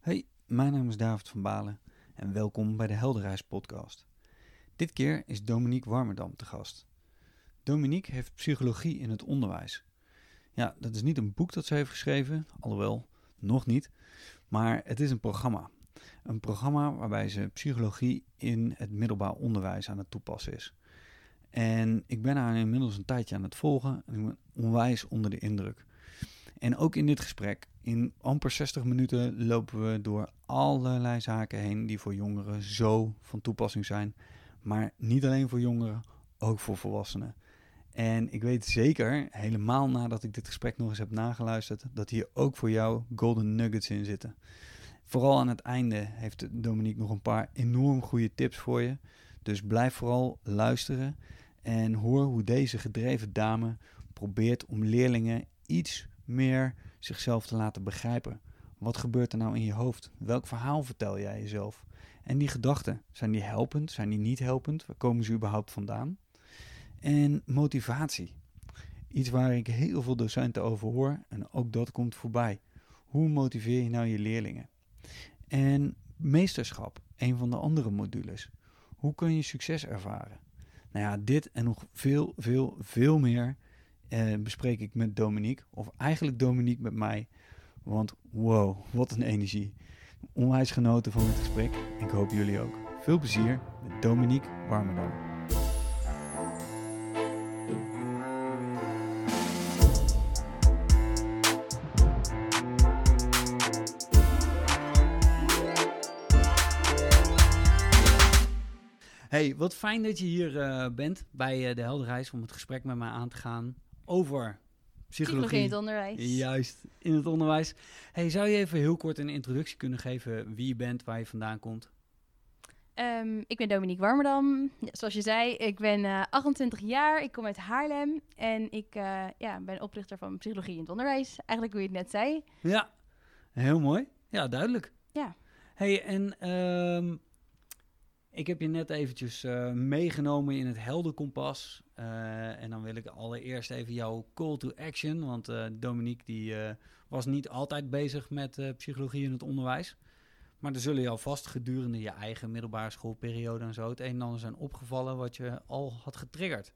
Hey, mijn naam is David van Balen en welkom bij de Helderreis podcast. Dit keer is Dominique Warmerdam te gast. Dominique heeft psychologie in het onderwijs. Ja, dat is niet een boek dat ze heeft geschreven, alhoewel nog niet, maar het is een programma. Een programma waarbij ze psychologie in het middelbaar onderwijs aan het toepassen is. En ik ben haar inmiddels een tijdje aan het volgen en ik ben onwijs onder de indruk. En ook in dit gesprek, in amper 60 minuten, lopen we door allerlei zaken heen die voor jongeren zo van toepassing zijn. Maar niet alleen voor jongeren, ook voor volwassenen. En ik weet zeker, helemaal nadat ik dit gesprek nog eens heb nageluisterd, dat hier ook voor jou golden nuggets in zitten. Vooral aan het einde heeft Dominique nog een paar enorm goede tips voor je. Dus blijf vooral luisteren en hoor hoe deze gedreven dame probeert om leerlingen iets meer zichzelf te laten begrijpen. Wat gebeurt er nou in je hoofd? Welk verhaal vertel jij jezelf? En die gedachten, zijn die helpend? Zijn die niet helpend? Waar komen ze überhaupt vandaan? En motivatie. Iets waar ik heel veel docenten over hoor en ook dat komt voorbij. Hoe motiveer je nou je leerlingen? En meesterschap, een van de andere modules. Hoe kun je succes ervaren? Nou ja, dit en nog veel, veel, veel meer eh, bespreek ik met Dominique. Of eigenlijk Dominique met mij. Want wow, wat een energie. Onwijs genoten van het gesprek. Ik hoop jullie ook. Veel plezier met Dominique Warmerdam. Hey, wat fijn dat je hier uh, bent bij uh, de Helderreis om het gesprek met mij aan te gaan over psychologie. psychologie in het onderwijs. Juist, in het onderwijs. Hey, zou je even heel kort een introductie kunnen geven wie je bent, waar je vandaan komt? Um, ik ben Dominique Warmerdam. Ja, zoals je zei, ik ben uh, 28 jaar. Ik kom uit Haarlem. En ik uh, ja, ben oprichter van psychologie in het onderwijs. Eigenlijk hoe je het net zei. Ja, heel mooi. Ja, duidelijk. Ja. Hey, en um, ik heb je net eventjes uh, meegenomen in het heldenkompas. Uh, en dan wil ik allereerst even jouw call to action. Want uh, Dominique die, was niet altijd bezig met psychologie in het onderwijs. Maar er zullen jou vast gedurende je eigen middelbare schoolperiode en zo... het een en ander zijn opgevallen wat je al had getriggerd.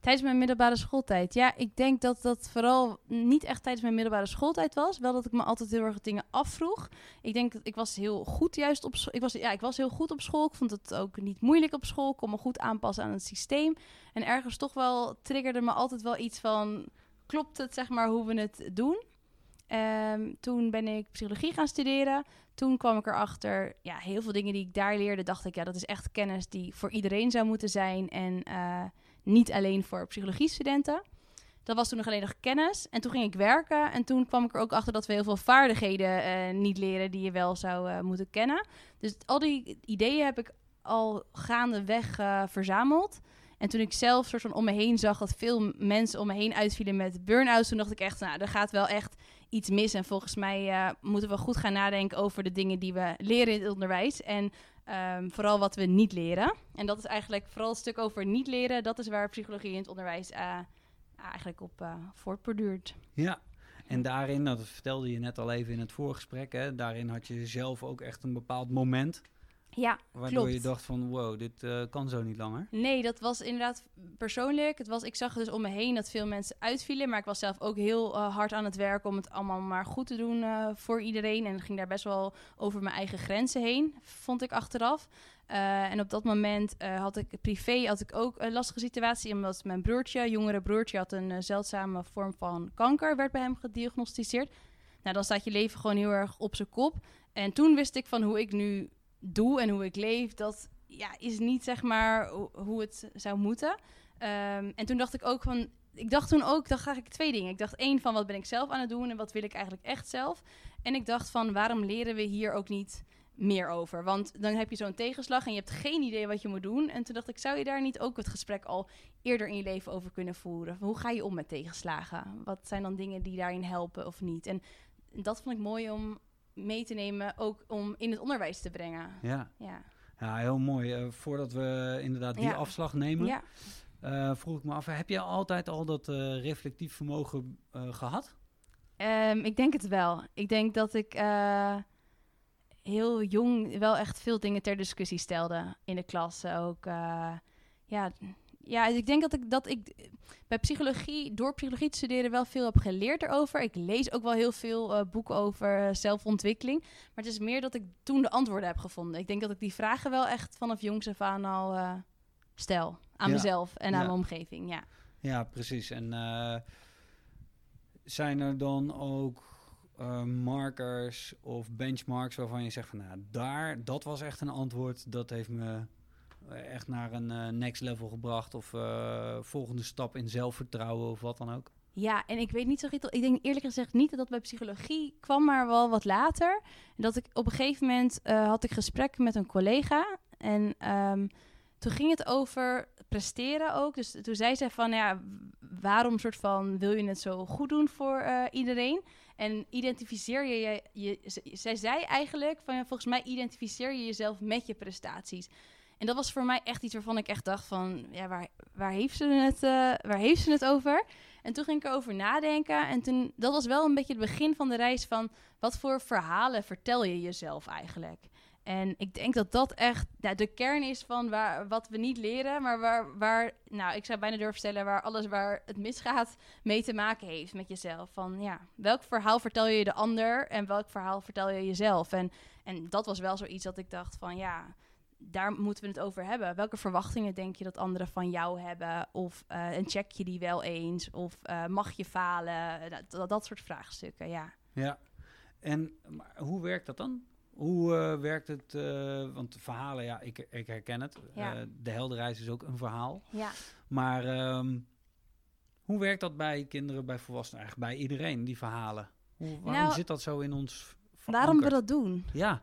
Tijdens mijn middelbare schooltijd. Ja, ik denk dat dat vooral niet echt tijdens mijn middelbare schooltijd was. Wel dat ik me altijd heel erg dingen afvroeg. Ik denk dat ik was heel goed juist op school. Ik was, ja, ik was heel goed op school. Ik vond het ook niet moeilijk op school. Ik kon me goed aanpassen aan het systeem. En ergens toch wel triggerde me altijd wel iets van... Klopt het, zeg maar, hoe we het doen? Um, toen ben ik psychologie gaan studeren. Toen kwam ik erachter, ja, heel veel dingen die ik daar leerde, dacht ik, ja, dat is echt kennis die voor iedereen zou moeten zijn. En... Uh, niet alleen voor psychologiestudenten. Dat was toen nog alleen nog kennis. En toen ging ik werken. En toen kwam ik er ook achter dat we heel veel vaardigheden uh, niet leren die je wel zou uh, moeten kennen. Dus al die ideeën heb ik al gaandeweg uh, verzameld. En toen ik zelf soort van om me heen zag dat veel mensen om me heen uitvielen met burn-outs, toen dacht ik echt, nou, er gaat wel echt iets mis. En volgens mij moeten we goed gaan nadenken over de dingen die we leren in het onderwijs. En Um, vooral wat we niet leren. En dat is eigenlijk vooral het stuk over niet leren. Dat is waar psychologie in het onderwijs uh, eigenlijk op uh, voortborduurt. Ja, en daarin, dat vertelde je net al even in het voorgesprek, hè, daarin had je zelf ook echt een bepaald moment. Ja, Waardoor klopt. je dacht van, wow, dit uh, kan zo niet langer. Nee, dat was inderdaad persoonlijk. Het was, ik zag dus om me heen dat veel mensen uitvielen. Maar ik was zelf ook heel uh, hard aan het werken om het allemaal maar goed te doen uh, voor iedereen. En ging daar best wel over mijn eigen grenzen heen, vond ik achteraf. En op dat moment had ik privé had ik ook een lastige situatie. Omdat mijn broertje, jongere broertje, had een zeldzame vorm van kanker. Werd bij hem gediagnosticeerd. Nou, dan staat je leven gewoon heel erg op zijn kop. En toen wist ik van hoe ik nu doe en hoe ik leef, dat ja, is niet zeg maar hoe het zou moeten. Um, en toen dacht ik ook van, ik dacht toen ook, dan ga ik twee dingen. Ik dacht één van wat ben ik zelf aan het doen en wat wil ik eigenlijk echt zelf. En ik dacht van, waarom leren we hier ook niet meer over? Want dan heb je zo'n tegenslag en je hebt geen idee wat je moet doen. En toen dacht ik, zou je daar niet ook het gesprek al eerder in je leven over kunnen voeren? Hoe ga je om met tegenslagen? Wat zijn dan dingen die daarin helpen of niet? En dat vond ik mooi om mee te nemen, ook om in het onderwijs te brengen. Ja, ja. ja heel mooi. Uh, voordat we inderdaad die Ja. afslag nemen, ja. uh, vroeg ik me af, heb je altijd al dat uh, reflectief vermogen gehad? Um, ik denk het wel. Ik denk dat ik. Heel jong wel echt veel dingen ter discussie stelde in de klas. Ook, eh, ja, ja, ik denk dat ik, dat ik bij psychologie, door psychologie te studeren, wel veel heb geleerd erover. Ik lees ook wel heel veel eh, boeken over zelfontwikkeling. Maar het is meer dat ik toen de antwoorden heb gevonden. Ik denk dat ik die vragen wel echt vanaf jongs af aan al stel. Aan mezelf en aan mijn omgeving, ja. Ja, precies. En zijn er dan ook markers of benchmarks waarvan je zegt van nou, daar, dat was echt een antwoord, dat heeft me echt naar een uh, next level gebracht of uh, volgende stap in zelfvertrouwen of wat dan ook? Ja, en ik weet niet zo goed. Ik denk eerlijk gezegd niet dat dat bij psychologie kwam, maar wel wat later. Dat ik op een gegeven moment had ik gesprek met een collega en um, toen ging het over presteren ook. Dus toen zei ze van, ja, waarom soort van wil je het zo goed doen voor iedereen? En identificeer je, je, je, zij zei eigenlijk van, ja, volgens mij identificeer je jezelf met je prestaties. En dat was voor mij echt iets waarvan ik echt dacht van, ja, waar, waar, heeft, ze het, uh, waar heeft ze het over? En toen ging ik erover nadenken. En toen, dat was wel een beetje het begin van de reis van, wat voor verhalen vertel je jezelf eigenlijk? En ik denk dat dat echt ja, de kern is van waar, wat we niet leren, maar waar, waar, nou, ik zou bijna durven stellen, waar alles waar het misgaat mee te maken heeft met jezelf. Van ja, welk verhaal vertel je de ander en welk verhaal vertel je jezelf? En, en dat was wel zoiets dat ik dacht van ja, daar moeten we het over hebben. Welke verwachtingen denk je dat anderen van jou hebben? Of uh, en check je die wel eens? Of uh, mag je falen? Dat, dat, soort vraagstukken, ja. Ja, en maar hoe werkt dat dan? Hoe uh, werkt het? Want verhalen, ja, ik, ik herken het. Ja. De helderreis is ook een verhaal. Ja. Maar um, hoe werkt dat bij kinderen, bij volwassenen, eigenlijk bij iedereen, die verhalen? Hoe, waarom nou, zit dat zo in ons Waarom we dat doen? Ja.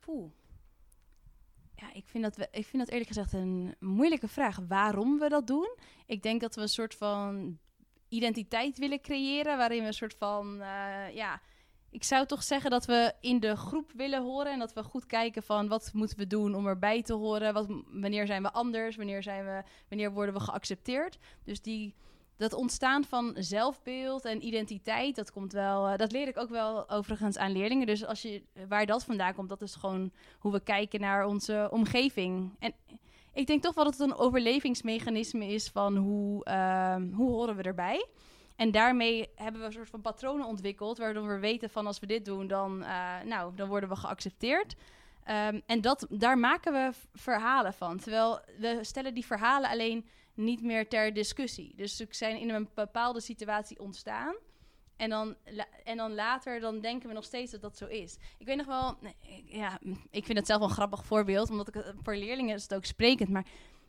Poeh. Ja, ik vind, dat we, ik vind dat eerlijk gezegd een moeilijke vraag. Waarom we dat doen? Ik denk dat we een soort van identiteit willen creëren, waarin we een soort van, ja ik zou toch zeggen dat we in de groep willen horen en dat we goed kijken van wat moeten we doen om erbij te horen. Wat, wanneer zijn we anders? Wanneer, zijn we, wanneer worden we geaccepteerd? Dus die, dat ontstaan van zelfbeeld en identiteit, dat komt wel. Uh, dat leer ik ook wel overigens aan leerlingen. Dus als je, waar dat vandaan komt, dat is gewoon hoe we kijken naar onze omgeving. En ik denk toch wel dat het een overlevingsmechanisme is van hoe, uh, hoe horen we erbij. En daarmee hebben we een soort van patronen ontwikkeld, waardoor we weten van als we dit doen, dan, uh, nou, dan worden we geaccepteerd. Um, en dat, daar maken we verhalen van. Terwijl we stellen die verhalen alleen niet meer ter discussie. Dus ze zijn in een bepaalde situatie ontstaan. En dan, en dan later dan denken we nog steeds dat dat zo is. Ik weet nog wel, ja, ik vind het zelf wel een grappig voorbeeld, omdat ik voor leerlingen is het ook sprekend. Maar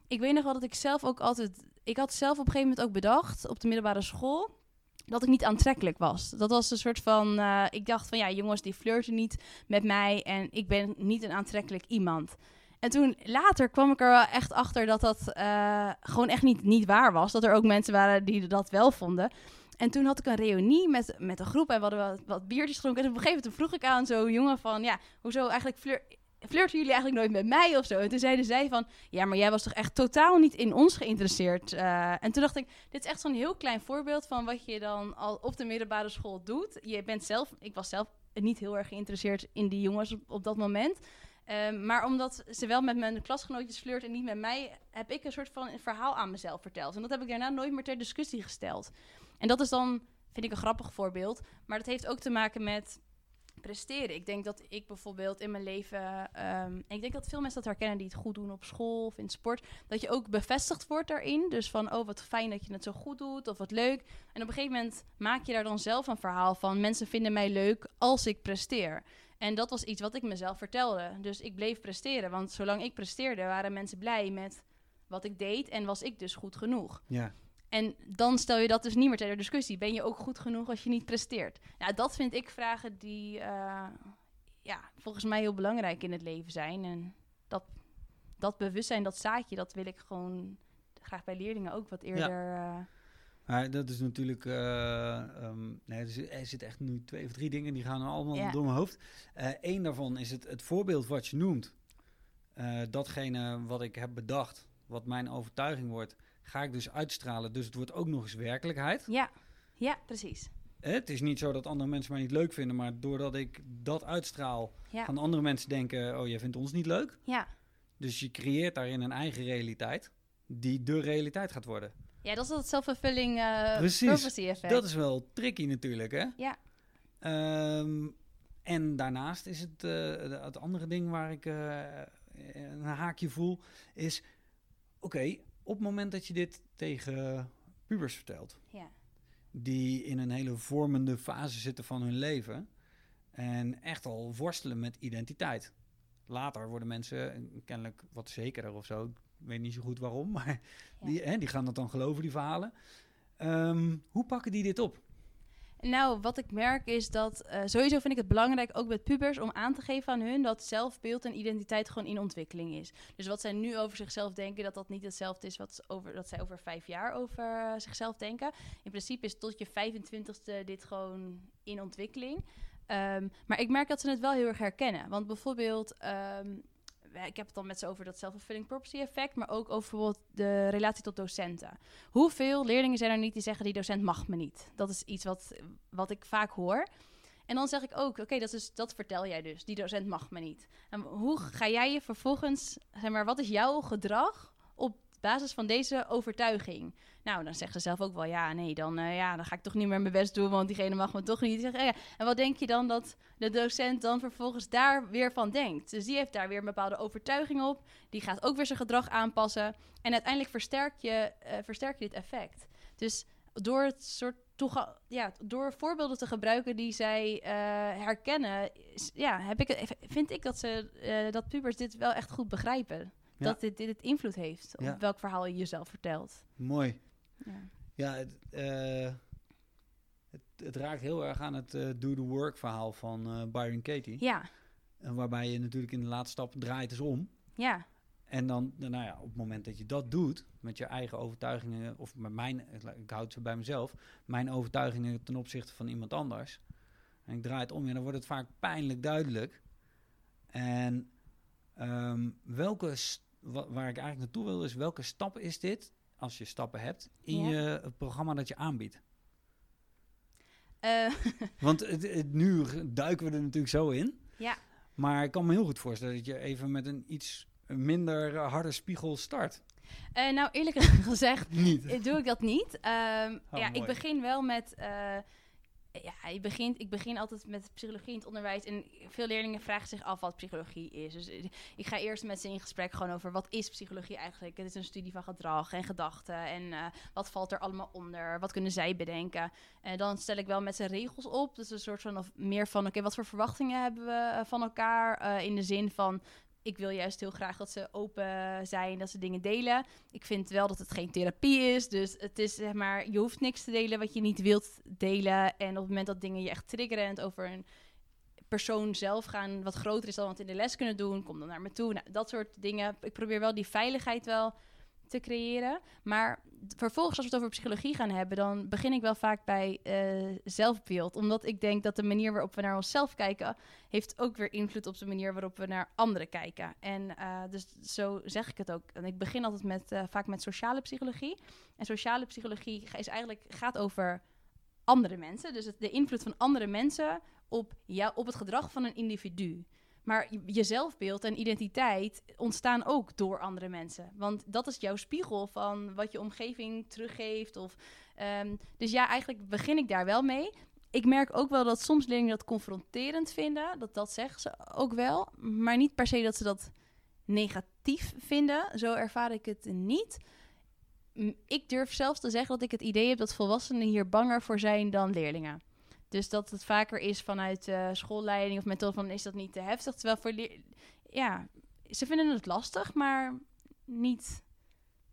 ik weet nog wel dat ik zelf ook altijd, ik had zelf op een gegeven moment ook bedacht op de middelbare school dat ik niet aantrekkelijk was. Dat was een soort van, uh, ik dacht van ja, jongens die flirten niet met mij en ik ben niet een aantrekkelijk iemand. En toen later kwam ik er wel echt achter dat dat uh, gewoon echt niet, niet waar was. Dat er ook mensen waren die dat wel vonden. En toen had ik een reunie met, met een groep en we hadden wat, biertjes gedronken. En op een gegeven moment vroeg ik aan zo'n jongen van, ja, hoezo eigenlijk flirt flirten jullie eigenlijk nooit met mij of zo? En toen zeiden zij van, ja, maar jij was toch echt totaal niet in ons geïnteresseerd. Uh, en toen dacht ik, dit is echt zo'n heel klein voorbeeld van wat je dan al op de middelbare school doet. Je bent zelf, ik was zelf niet heel erg geïnteresseerd in die jongens op, dat moment. Um, maar omdat ze wel met mijn klasgenootjes flirt en niet met mij, heb ik een soort van een verhaal aan mezelf verteld. En dat heb ik daarna nooit meer ter discussie gesteld. En dat is dan, vind ik, een grappig voorbeeld. Maar dat heeft ook te maken met presteren. Ik denk dat ik bijvoorbeeld in mijn leven. Um, ik denk dat veel mensen dat herkennen die het goed doen op school of in sport. Dat je ook bevestigd wordt daarin. Dus van, oh wat fijn dat je het zo goed doet. Of wat leuk. En op een gegeven moment maak je daar dan zelf een verhaal van. Mensen vinden mij leuk als ik presteer. En dat was iets wat ik mezelf vertelde. Dus ik bleef presteren. Want zolang ik presteerde, waren mensen blij met wat ik deed. En was ik dus goed genoeg. Ja. En dan stel je dat dus niet meer ter discussie. Ben je ook goed genoeg als je niet presteert? Nou, dat vind ik vragen die uh, ja, volgens mij heel belangrijk in het leven zijn. En dat, dat bewustzijn, dat zaadje, dat wil ik gewoon graag bij leerlingen ook wat eerder. Ja. Uh, maar dat is natuurlijk. Uh, um, nee, er, er zitten echt nu twee of drie dingen die gaan allemaal ja. door mijn hoofd. Eén daarvan is het, het voorbeeld wat je noemt. datgene wat ik heb bedacht, wat mijn overtuiging wordt ga ik dus uitstralen. Dus het wordt ook nog eens werkelijkheid. Ja, ja precies. het is niet zo dat andere mensen mij niet leuk vinden, maar doordat ik dat uitstraal, Ja. gaan andere mensen denken, oh, jij vindt ons niet leuk. Ja. Dus je creëert daarin een eigen realiteit, die de realiteit gaat worden. Ja, dat is dat self-fulfilling eh Precies. prophecy effect. Dat is wel tricky natuurlijk, hè? Ja. Ehm, en daarnaast is het, eh, het andere ding waar ik eh, een haakje voel, is... Oké, op het moment dat je dit tegen pubers vertelt... Ja. die in een hele vormende fase zitten van hun leven... en echt al worstelen met identiteit. Later worden mensen kennelijk wat zekerder of zo. Ik weet niet zo goed waarom, maar Ja. die, hè, die gaan dat dan geloven, die verhalen. Ehm, hoe pakken die dit op? Nou, wat ik merk is dat eh, sowieso vind ik het belangrijk, ook met pubers, om aan te geven aan hun dat zelfbeeld en identiteit gewoon in ontwikkeling is. Dus wat zij nu over zichzelf denken, dat dat niet hetzelfde is wat over, dat zij over vijf jaar over eh, zichzelf denken. In principe is tot je 25ste dit gewoon in ontwikkeling. Ehm, maar ik merk dat ze het wel heel erg herkennen. Want bijvoorbeeld, ehm, ik heb het dan met ze over dat self-fulfilling prophecy effect, maar ook over bijvoorbeeld de relatie tot docenten. Hoeveel leerlingen zijn er niet die zeggen die docent mag me niet? Dat is iets wat, wat ik vaak hoor. En dan zeg ik ook, oké, dat, dat vertel jij dus. Die docent mag me niet. En hoe ga jij je vervolgens, zeg maar, wat is jouw gedrag op basis van deze overtuiging? Nou, dan zegt ze zelf ook wel, ja, nee, dan, eh, ja, dan ga ik toch niet meer mijn best doen, want diegene mag me toch niet. Ik zeg, ja. En wat denk je dan dat de docent dan vervolgens daar weer van denkt? Dus die heeft daar weer een bepaalde overtuiging op. Die gaat ook weer zijn gedrag aanpassen. En uiteindelijk versterk je, eh, versterk je dit effect. Dus door het soort ja, door voorbeelden te gebruiken die zij eh, herkennen, ja, heb ik, vind ik dat, ze, dat pubers dit wel echt goed begrijpen. Ja. Dat dit, dit invloed heeft op Ja. welk verhaal je jezelf vertelt. Mooi. Ja. Ja, het, eh, het, het raakt heel erg aan het eh, do the work verhaal van eh, Byron Katie. ja, En waarbij je natuurlijk in de laatste stap draait eens om. ja, En dan, nou ja, op het moment dat je dat doet, met je eigen overtuigingen, of met mijn, ik houd ze bij mezelf, mijn overtuigingen ten opzichte van iemand anders. En ik draai het om en dan wordt het vaak pijnlijk duidelijk. En ehm, welke, st- waar ik eigenlijk naartoe wil, is welke stap is dit, als je stappen hebt, in Ja. je het programma dat je aanbiedt? Eh, Want het, het- nu duiken we er natuurlijk zo in. ja. Maar ik kan me heel goed voorstellen dat je even met een iets minder eh, harde spiegel start. Eh, nou, eerlijk gezegd Niet. eh, doe ik dat niet. Ehm, Oh, ja, ik begin wel met. eh, ja, je begint, ik begin altijd met psychologie in het onderwijs. En veel leerlingen vragen zich af wat psychologie is. Dus eh, ik ga eerst met ze in gesprek gewoon over wat is psychologie eigenlijk. Het is een studie van gedrag en gedachten. En eh, wat valt er allemaal onder? Wat kunnen zij bedenken? En dan stel ik wel met ze regels op. Dus een soort van of meer van: oké, wat voor verwachtingen hebben we eh, van elkaar? In de zin van. Ik wil juist heel graag dat ze open zijn, dat ze dingen delen. Ik vind wel dat het geen therapie is. Dus het is zeg maar, je hoeft niks te delen wat je niet wilt delen. En op het moment dat dingen je echt triggeren en het over een persoon zelf gaan, wat groter is dan wat in de les kunnen doen, kom dan naar me toe. Nou, dat soort dingen. Ik probeer wel die veiligheid wel te creëren. Maar vervolgens, als we het over psychologie gaan hebben, dan begin ik wel vaak bij eh, zelfbeeld. Omdat ik denk dat de manier waarop we naar onszelf kijken, heeft ook weer invloed op de manier waarop we naar anderen kijken. En eh, dus zo zeg ik het ook. En ik begin altijd met, eh, vaak met sociale psychologie. En sociale psychologie is eigenlijk, gaat over andere mensen. Dus de invloed van andere mensen op, jou, op het gedrag van een individu. Maar je- zelfbeeld en identiteit ontstaan ook door andere mensen. Want dat is jouw spiegel van wat je omgeving teruggeeft. Of, ehm, dus ja, eigenlijk begin ik daar wel mee. Ik merk ook wel dat soms leerlingen dat confronterend vinden. Dat, dat zeggen ze ook wel. Maar niet per se dat ze dat negatief vinden. Zo ervaar ik het niet. Ik durf zelfs te zeggen dat ik het idee heb dat volwassenen hier banger voor zijn dan leerlingen. Dus dat het vaker is vanuit eh, schoolleiding of methode van is dat niet te heftig. Terwijl voor ja, ze vinden het lastig, maar niet.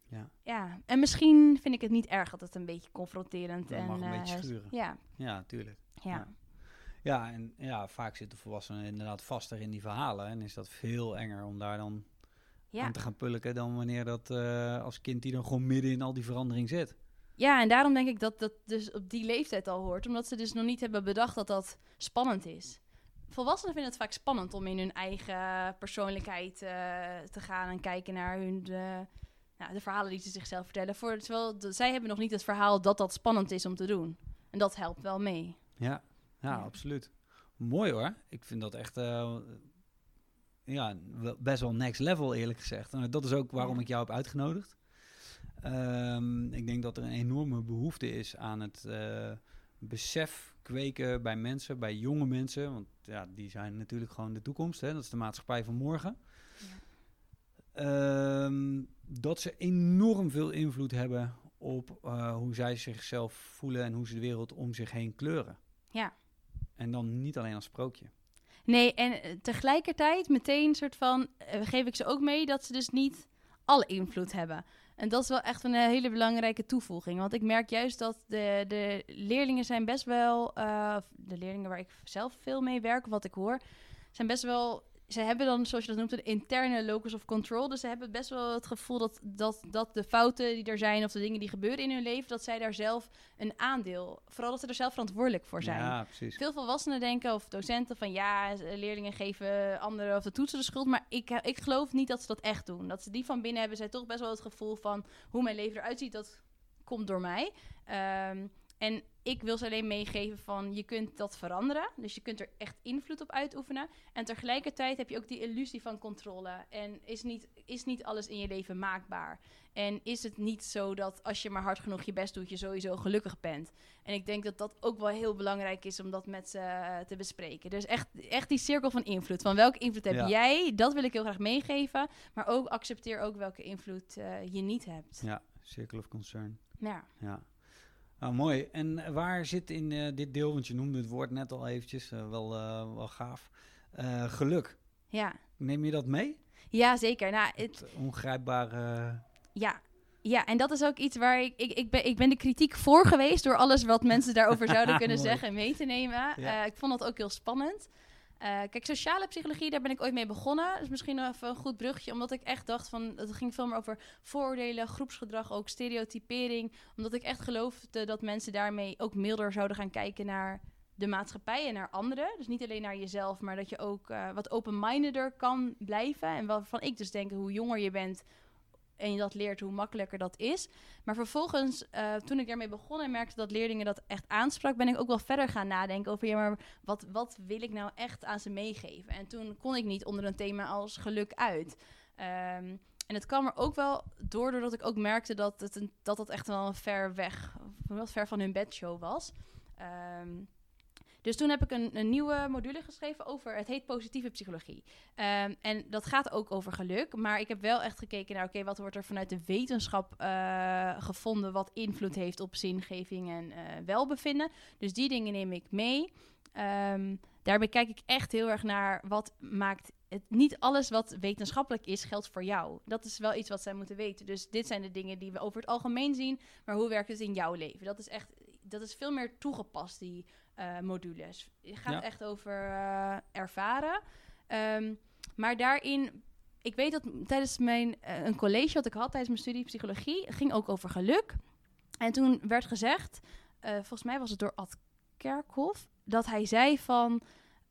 Ja. Ja, en misschien vind ik het niet erg dat het een beetje confronterend Dat en mag een eh, beetje schuren. Ja, Ja, tuurlijk. ja. Ja. Ja, en ja, vaak zitten volwassenen inderdaad vaster in die verhalen. En is dat veel enger om daar dan Ja. aan te gaan pulken dan wanneer dat eh, als kind die dan gewoon midden in al die verandering zit. Ja, en daarom denk ik dat dat dus op die leeftijd al hoort. Omdat ze dus nog niet hebben bedacht dat dat spannend is. Volwassenen vinden het vaak spannend om in hun eigen persoonlijkheid eh, te gaan en kijken naar hun, de, nou, de verhalen die ze zichzelf vertellen. Voor, terwijl de- zij hebben nog niet het verhaal dat dat spannend is om te doen. En dat helpt wel mee. Ja, ja, Ja. absoluut. Mooi hoor. Ik vind dat echt eh, ja, best wel next level eerlijk gezegd. En dat is ook waarom Ja. ik jou heb uitgenodigd. Ehm, ik denk dat er een enorme behoefte is aan het eh, besef kweken bij mensen, bij jonge mensen. Want ja, die zijn natuurlijk gewoon de toekomst. Hè? Dat is de maatschappij van morgen. Ehm, dat ze enorm veel invloed hebben op eh, hoe zij zichzelf voelen en hoe ze de wereld om zich heen kleuren. Ja. En dan niet alleen als sprookje. Nee, en eh, tegelijkertijd meteen soort van geef ik ze ook mee dat ze dus niet alle invloed hebben. En dat is wel echt een eh, hele belangrijke toevoeging. Want ik merk juist dat de, de leerlingen zijn best wel, eh, de leerlingen waar ik zelf veel mee werk, wat ik hoor, zijn best wel. Ze hebben dan, zoals je dat noemt, een interne locus of control. Dus ze hebben best wel het gevoel dat, dat, dat de fouten die er zijn of de dingen die gebeuren in hun leven, dat zij daar zelf een aandeel, vooral dat ze er zelf verantwoordelijk voor zijn. Ja, precies. Veel volwassenen denken of docenten van ja, leerlingen geven anderen of de toetsen de schuld. Maar ik, eh, ik geloof niet dat ze dat echt doen. Dat ze die van binnen hebben, zij toch best wel het gevoel van hoe mijn leven eruit ziet, dat komt door mij. Ehm, en ik wil ze alleen meegeven van je kunt dat veranderen. Dus je kunt er echt invloed op uitoefenen. En tegelijkertijd heb je ook die illusie van controle. En is niet, is niet alles in je leven maakbaar. En is het niet zo dat als je maar hard genoeg je best doet, je sowieso gelukkig bent. En ik denk dat dat ook wel heel belangrijk is om dat met ze eh, te bespreken. Dus echt, echt die cirkel van invloed. Van welke invloed heb Ja. jij? Dat wil ik heel graag meegeven. Maar ook accepteer ook welke invloed eh, je niet hebt. Ja, circle of concern. Ja. Ja. Nou, mooi. En waar zit in eh, dit deel, want je noemde het woord net al eventjes, eh, wel, eh, wel gaaf, geluk. Ja. Neem je dat mee? ja, zeker. Nou, het, Het ongrijpbare... Ja. Ja, en dat is ook iets waar ik, ik, ik, ben, ik ben de kritiek voor geweest door alles wat mensen daarover zouden kunnen zeggen en mee te nemen. Ja. Ik vond dat ook heel spannend. Eh, kijk, sociale psychologie, daar ben ik ooit mee begonnen. Dat is misschien even een goed bruggetje, omdat ik echt dacht van... Het ging veel meer over vooroordelen, groepsgedrag, ook stereotypering. Omdat ik echt geloofde dat mensen daarmee ook milder zouden gaan kijken naar de maatschappij en naar anderen. Dus niet alleen naar jezelf, maar dat je ook eh, wat open-mindeder kan blijven. En waarvan ik dus denk, hoe jonger je bent en je dat leert, hoe makkelijker dat is. Maar vervolgens, eh, toen ik daarmee begon en merkte dat leerlingen dat echt aansprak, ben ik ook wel verder gaan nadenken over, ja, maar wat, wat wil ik nou echt aan ze meegeven? En toen kon ik niet onder een thema als geluk uit. Ehm, en het kwam er ook wel door, doordat ik ook merkte dat het, een, dat, dat echt wel een ver weg, wat ver van hun bedshow was. Ehm, dus toen heb ik een, een nieuwe module geschreven over, het heet positieve psychologie. Ehm, en dat gaat ook over geluk, maar ik heb wel echt gekeken naar, oké, wat wordt er vanuit de wetenschap eh, gevonden wat invloed heeft op zingeving en eh, welbevinden. Dus die dingen neem ik mee. Ehm, daarbij kijk ik echt heel erg naar wat maakt het. Niet alles wat wetenschappelijk is, geldt voor jou. Dat is wel iets wat zij moeten weten. Dus dit zijn de dingen die we over het algemeen zien, maar hoe werkt het in jouw leven? Dat is echt, dat is veel meer toegepast, die eh, modules. Het gaat Ja. echt over eh, ervaren. Ehm, maar daarin, ik weet dat tijdens mijn, eh, een college wat ik had tijdens mijn studie psychologie, ging ook over geluk. En toen werd gezegd, volgens mij was het door Ad Kerkhoff, dat hij zei van,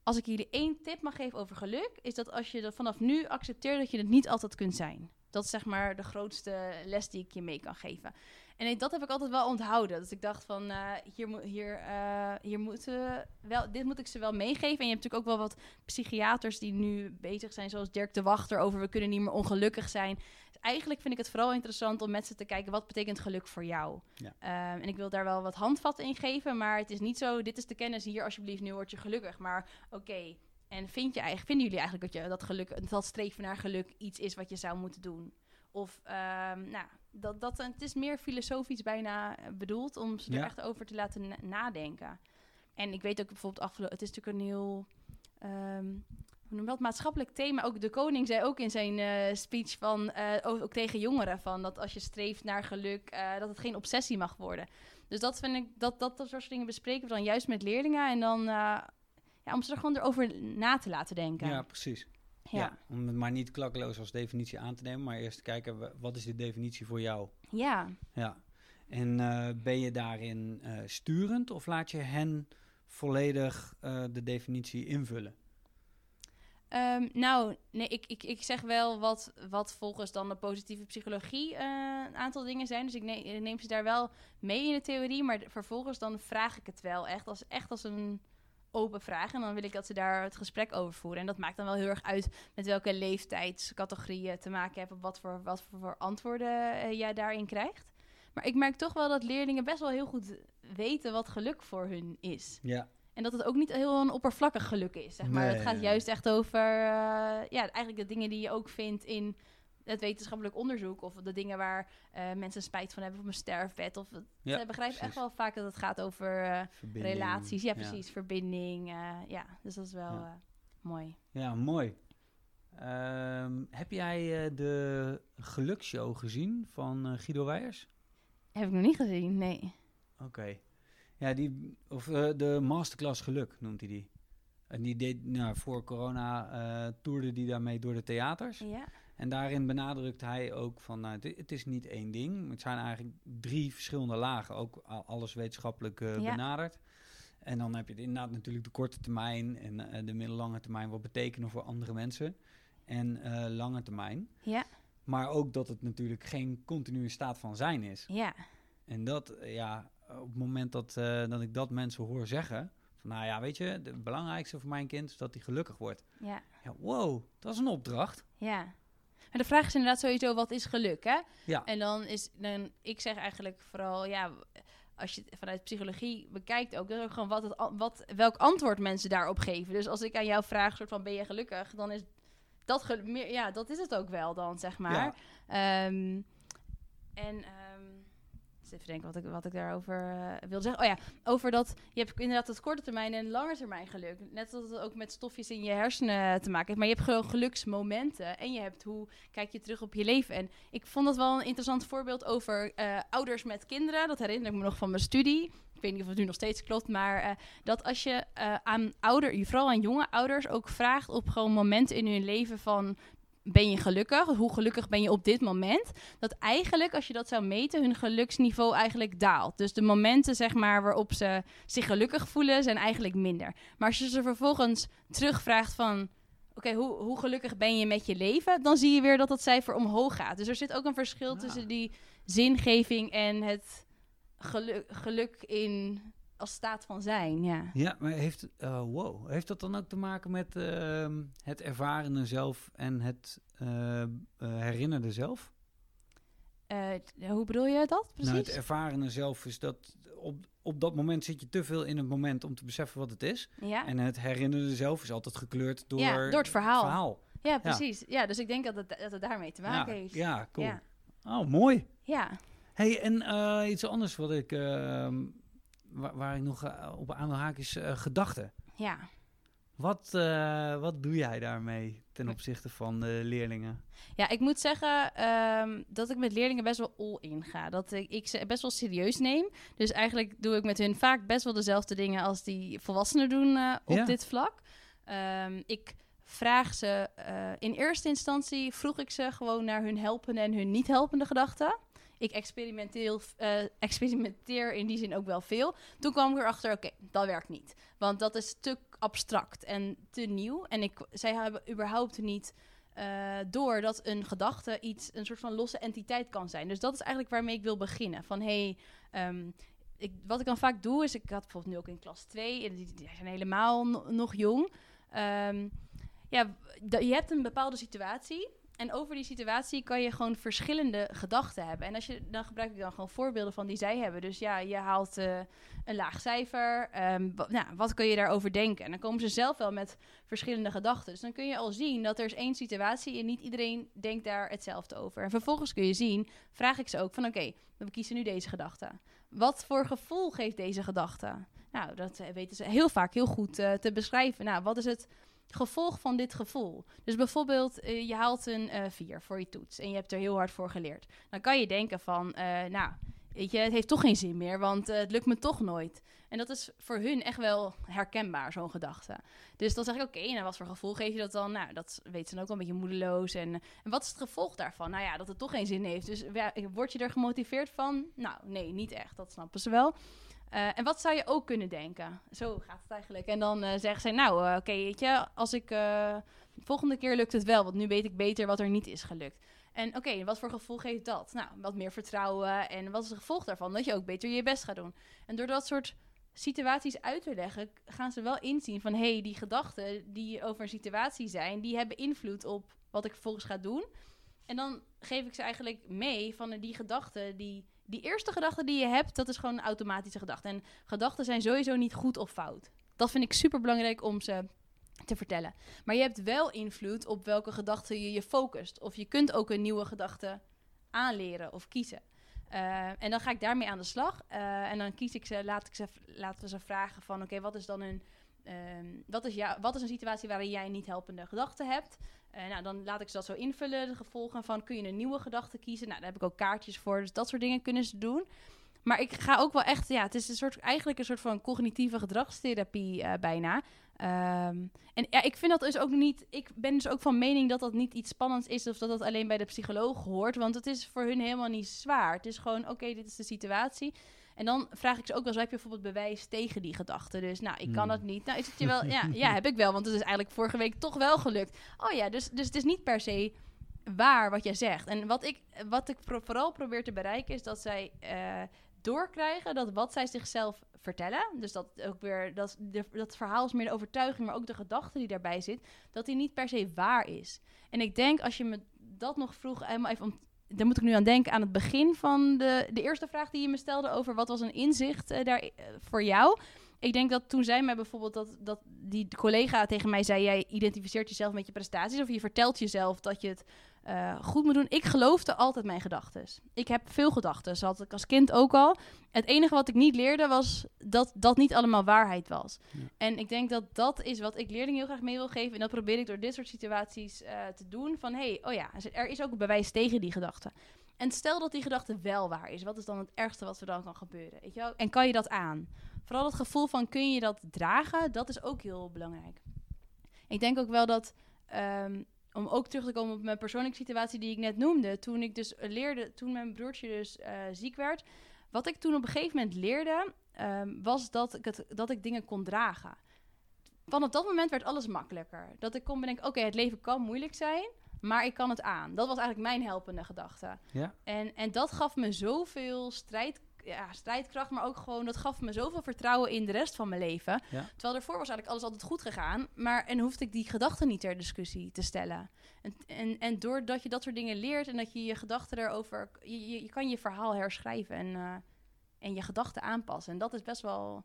als ik jullie één tip mag geven over geluk, is dat als je dat vanaf nu accepteert dat je het niet altijd kunt zijn. Dat is zeg maar de grootste les die ik je mee kan geven. En ik- dat heb ik altijd wel onthouden. Dus ik dacht van, eh, hier, moet hier, eh, hier moeten we wel, dit moet ik ze wel meegeven. En je hebt natuurlijk ook wel wat psychiaters die nu bezig zijn, zoals Dirk de Wachter, over we kunnen niet meer ongelukkig zijn. Dus eigenlijk vind ik het vooral interessant om met ze te kijken, wat betekent geluk voor jou? Ja. Ehm, en ik wil daar wel wat handvatten in geven, maar het is niet zo, dit is de kennis hier, alsjeblieft, nu word je gelukkig. Maar oké, en vind je eigenlijk, vinden jullie eigenlijk dat, je, dat, geluk, dat streven naar geluk iets is wat je zou moeten doen? Of, ehm, nou, dat, dat, het is meer filosofisch bijna eh, bedoeld om ze Ja. er echt over te laten na- nadenken. En ik weet ook bijvoorbeeld, afgelopen, het is natuurlijk een heel, ehm, hoe noem dat, maatschappelijk thema. Ook de koning zei ook in zijn eh, speech van, eh, ook, ook tegen jongeren, van dat als je streeft naar geluk, dat het geen obsessie mag worden. Dus dat vind ik, dat, dat, dat soort dingen bespreken we dan juist met leerlingen en dan, ja, om ze er gewoon erover na te laten denken. Ja, precies. Ja. Ja. om het maar niet klakkeloos als definitie aan te nemen, maar eerst kijken, wa- wat is de definitie voor jou? ja. Ja. En eh, ben je daarin eh, sturend of laat je hen volledig eh, de definitie invullen? Ehm, nou, nee, ik, ik, ik zeg wel wat, wat volgens dan de positieve psychologie een aantal dingen zijn. Dus ik neem, neem ze daar wel mee in de theorie. Maar vervolgens dan vraag ik het wel echt als, echt als een open vraag. En dan wil ik dat ze daar het gesprek over voeren. En dat maakt dan wel heel erg uit met welke leeftijdscategorie je te maken hebt. Op wat voor, wat voor, antwoorden eh, jij daarin krijgt. Maar ik merk toch wel dat leerlingen best wel heel goed weten wat geluk voor hun is. Ja. En dat het ook niet heel een oppervlakkig geluk is, zeg maar. Nee, het gaat juist echt over, eh, ja, eigenlijk de dingen die je ook vindt in het wetenschappelijk onderzoek. Of de dingen waar eh, mensen spijt van hebben op een sterfbed. Of, het- Ja, ze begrijpen echt wel vaak dat het gaat over eh, relaties. Ja, precies. Verbinding. eh, ja, dus dat is wel Ja. eh, mooi. Ja, mooi. Ehm, heb jij eh, de geluksshow gezien van eh, Guido Weijers? Heb ik nog niet gezien, nee. Oké. Ja, die, of de Masterclass Geluk noemt hij die. En die deed, nou, voor corona eh toerde die daarmee door de theaters. Ja, En daarin benadrukt hij ook van, nou, het, is niet één ding. Het zijn eigenlijk drie verschillende lagen, ook alles wetenschappelijk eh, Ja. benaderd. En dan heb je het inderdaad natuurlijk de korte termijn en eh, de middellange termijn, wat betekenen voor andere mensen. En eh, lange termijn. ja, Maar ook dat het natuurlijk geen continue staat van zijn is. ja. En dat, ja, op het moment dat, dat ik dat mensen hoor zeggen, van nou ja, weet je, het belangrijkste voor mijn kind is dat hij gelukkig wordt. ja. Ja, wow, dat is een opdracht. Ja. De vraag is inderdaad sowieso, wat is geluk, hè? Ja. En dan is, dan, ik zeg eigenlijk vooral, ja, als je het vanuit psychologie bekijkt ook, dat is ook gewoon wat het, wat, welk antwoord mensen daarop geven. Dus als ik aan jou vraag, soort van, ben je gelukkig? Dan is dat, meer, ja, dat is het ook wel dan, zeg maar. Ehm, en, ehm, even denken wat ik, wat ik daarover eh wil zeggen. Oh ja, over dat je hebt inderdaad het korte termijn en lange termijn geluk. Net als het ook met stofjes in je hersenen te maken heeft. Maar je hebt gewoon geluksmomenten en je hebt hoe kijk je terug op je leven. En ik vond dat wel een interessant voorbeeld over eh, ouders met kinderen. Dat herinner ik me nog van mijn studie. Ik weet niet of het nu nog steeds klopt, maar eh, dat als je aan ouder, vooral aan jonge ouders, ook vraagt op gewoon momenten in hun leven van ben je gelukkig? Hoe gelukkig ben je op dit moment? Dat eigenlijk, als je dat zou meten, hun geluksniveau eigenlijk daalt. Dus de momenten, zeg maar, waarop ze zich gelukkig voelen, zijn eigenlijk minder. Maar als je ze vervolgens terugvraagt van... Oké, hoe, hoe gelukkig ben je met je leven? Dan zie je weer dat dat cijfer omhoog gaat. Dus er zit ook een verschil Ah. tussen die zingeving en het geluk, geluk in als staat van zijn. Ja. Ja, maar heeft, eh, wow, heeft dat dan ook te maken met ehm, het ervarende zelf en het eh, herinnerde zelf? Hoe bedoel je dat precies? Nou, het ervarende zelf is dat op, op dat moment zit je te veel in het moment om te beseffen wat het is. ja. En het herinnerde zelf is altijd gekleurd door, Ja, door het verhaal. verhaal. ja, precies. Ja. dus ik denk dat het, dat het daarmee te maken ja, heeft. ja, cool. Ja. Oh, mooi. Ja. Hey, en iets anders wat ik, ehm, waar, waar ik nog eh, op aan wil haken is eh, gedachten. ja. Wat, eh, wat doe jij daarmee ten opzichte van de leerlingen? Ja, ik moet zeggen ehm, dat ik met leerlingen best wel all-in ga. Dat ik, ik ze best wel serieus neem. Dus eigenlijk doe ik met hun vaak best wel dezelfde dingen als die volwassenen doen op Ja. dit vlak. Ehm, ik vraag ze, in eerste instantie vroeg ik ze gewoon naar hun helpende en hun niet helpende gedachten. Ik experimenteer, eh, experimenteer in die zin ook wel veel. Toen kwam ik erachter, oké, dat werkt niet. Want dat is te abstract en te nieuw. En ik, zij hebben überhaupt niet eh, door dat een gedachte iets, een soort van losse entiteit kan zijn. Dus dat is eigenlijk waarmee ik wil beginnen. Van hey, ehm, ik, wat ik dan vaak doe is, ik had bijvoorbeeld nu ook in klas 2, en die, zijn helemaal no- nog jong. Ehm, ja, je hebt een bepaalde situatie. En over die situatie kan je gewoon verschillende gedachten hebben. En als je, dan gebruik ik dan gewoon voorbeelden van die zij hebben. Dus ja, je haalt eh, een laag cijfer. ehm, nou, wat kun je daarover denken? En dan komen ze zelf wel met verschillende gedachten. Dus dan kun je al zien dat er is één situatie en niet iedereen denkt daar hetzelfde over. En vervolgens kun je zien, vraag ik ze ook van oké, we kiezen nu deze gedachte. Wat voor gevoel geeft deze gedachte? Nou, dat eh, weten ze heel vaak heel goed eh, te beschrijven. Nou, wat is het gevolg van dit gevoel? Dus bijvoorbeeld, eh, je haalt een 4 voor je toets en je hebt er heel hard voor geleerd. Dan kan je denken van, eh, nou, weet je, het heeft toch geen zin meer, want eh, het lukt me toch nooit. En dat is voor hun echt wel herkenbaar, zo'n gedachte. Dus dan zeg ik, oké, en wat voor gevoel geef je dat dan? Nou, dat weten ze dan ook wel een beetje moedeloos. En, en wat is het gevolg daarvan? Nou ja, dat het toch geen zin heeft. Dus word je er gemotiveerd van? Nou, nee, niet echt. Dat snappen ze wel. Eh, en wat zou je ook kunnen denken? Zo gaat het eigenlijk. En dan eh, zeggen zij, nou, eh, oké, weet je, als ik... volgende keer lukt het wel, want nu weet ik beter wat er niet is gelukt. En oké, wat voor gevoel geeft dat? Nou, wat meer vertrouwen. En wat is het gevolg daarvan? Dat je ook beter je best gaat doen. En door dat soort situaties uit te leggen, gaan ze wel inzien van... hé, hey, die gedachten die over een situatie zijn... die hebben invloed op wat ik vervolgens ga doen. En dan geef ik ze eigenlijk mee van die gedachten... die die eerste gedachte die je hebt, dat is gewoon een automatische gedachte. En gedachten zijn sowieso niet goed of fout. Dat vind ik super belangrijk om ze te vertellen. Maar je hebt wel invloed op welke gedachten je je focust. Of je kunt ook een nieuwe gedachte aanleren of kiezen. Uh, en dan ga ik daarmee aan de slag. Uh, en dan kies ik ze, laat ik ze, laten we ze vragen van... oké, wat is dan een... Um, wat, is jou, wat is een situatie waarin jij niet helpende gedachten hebt? Uh, nou, dan laat ik ze dat zo invullen, de gevolgen van... kun je een nieuwe gedachte kiezen? Nou, daar heb ik ook kaartjes voor, dus dat soort dingen kunnen ze doen. Maar ik ga ook wel echt... Ja, het is een soort, eigenlijk een soort van cognitieve gedragstherapie uh, bijna... Um, en ja, ik vind dat dus ook niet. Ik ben dus ook van mening dat dat niet iets spannends is of dat dat alleen bij de psycholoog hoort. Want het is voor hun helemaal niet zwaar. Het is gewoon: oké, dit is de situatie. En dan vraag ik ze ook wel eens: heb je bijvoorbeeld bewijs tegen die gedachte? Dus nou, ik kan Hmm. dat niet. Nou, is het je wel? Ja, ja, heb ik wel. Want het is eigenlijk vorige week toch wel gelukt. Oh ja, dus, dus het is niet per se waar wat jij zegt. En wat ik, wat ik pro vooral probeer te bereiken is dat zij. Uh, doorkrijgen dat wat zij zichzelf vertellen, dus dat ook weer dat, de, dat verhaal is meer de overtuiging, maar ook de gedachte die daarbij zit, dat die niet per se waar is. En ik denk als je me dat nog vroeg, even om, daar moet ik nu aan denken aan het begin van de, de eerste vraag die je me stelde over wat was een inzicht uh, daar uh, voor jou. Ik denk dat toen zij mij bijvoorbeeld dat, dat die collega tegen mij zei: jij identificeert jezelf met je prestaties of je vertelt jezelf dat je het uh, goed moet doen. Ik geloofde altijd mijn gedachten. Ik heb veel gedachten. Dat had ik als kind ook al. Het enige wat ik niet leerde was dat dat niet allemaal waarheid was. Ja. En ik denk dat dat is wat ik leerlingen heel graag mee wil geven. En dat probeer ik door dit soort situaties uh, te doen. Van hé, hey, oh ja, er is ook een bewijs tegen die gedachte. En stel dat die gedachte wel waar is. Wat is dan het ergste wat er dan kan gebeuren? Weet je wel? En kan je dat aan? Vooral het gevoel van kun je dat dragen, dat is ook heel belangrijk. Ik denk ook wel dat... Um, om ook terug te komen op mijn persoonlijke situatie die ik net noemde. Toen ik dus leerde, toen mijn broertje dus uh, ziek werd. Wat ik toen op een gegeven moment leerde, um, was dat ik, het, dat ik dingen kon dragen. Vanaf dat moment werd alles makkelijker. Dat ik kon bedenken, oké, okay, het leven kan moeilijk zijn, maar ik kan het aan. Dat was eigenlijk mijn helpende gedachte. Ja. En, en dat gaf me zoveel strijd, ja, strijdkracht, maar ook gewoon, dat gaf me zoveel vertrouwen in de rest van mijn leven. Ja. Terwijl daarvoor was eigenlijk alles altijd goed gegaan, maar en hoefde ik die gedachten niet ter discussie te stellen. En, en, en doordat je dat soort dingen leert en dat je je gedachten erover, je, je, je kan je verhaal herschrijven en, uh, en je gedachten aanpassen. En dat is best wel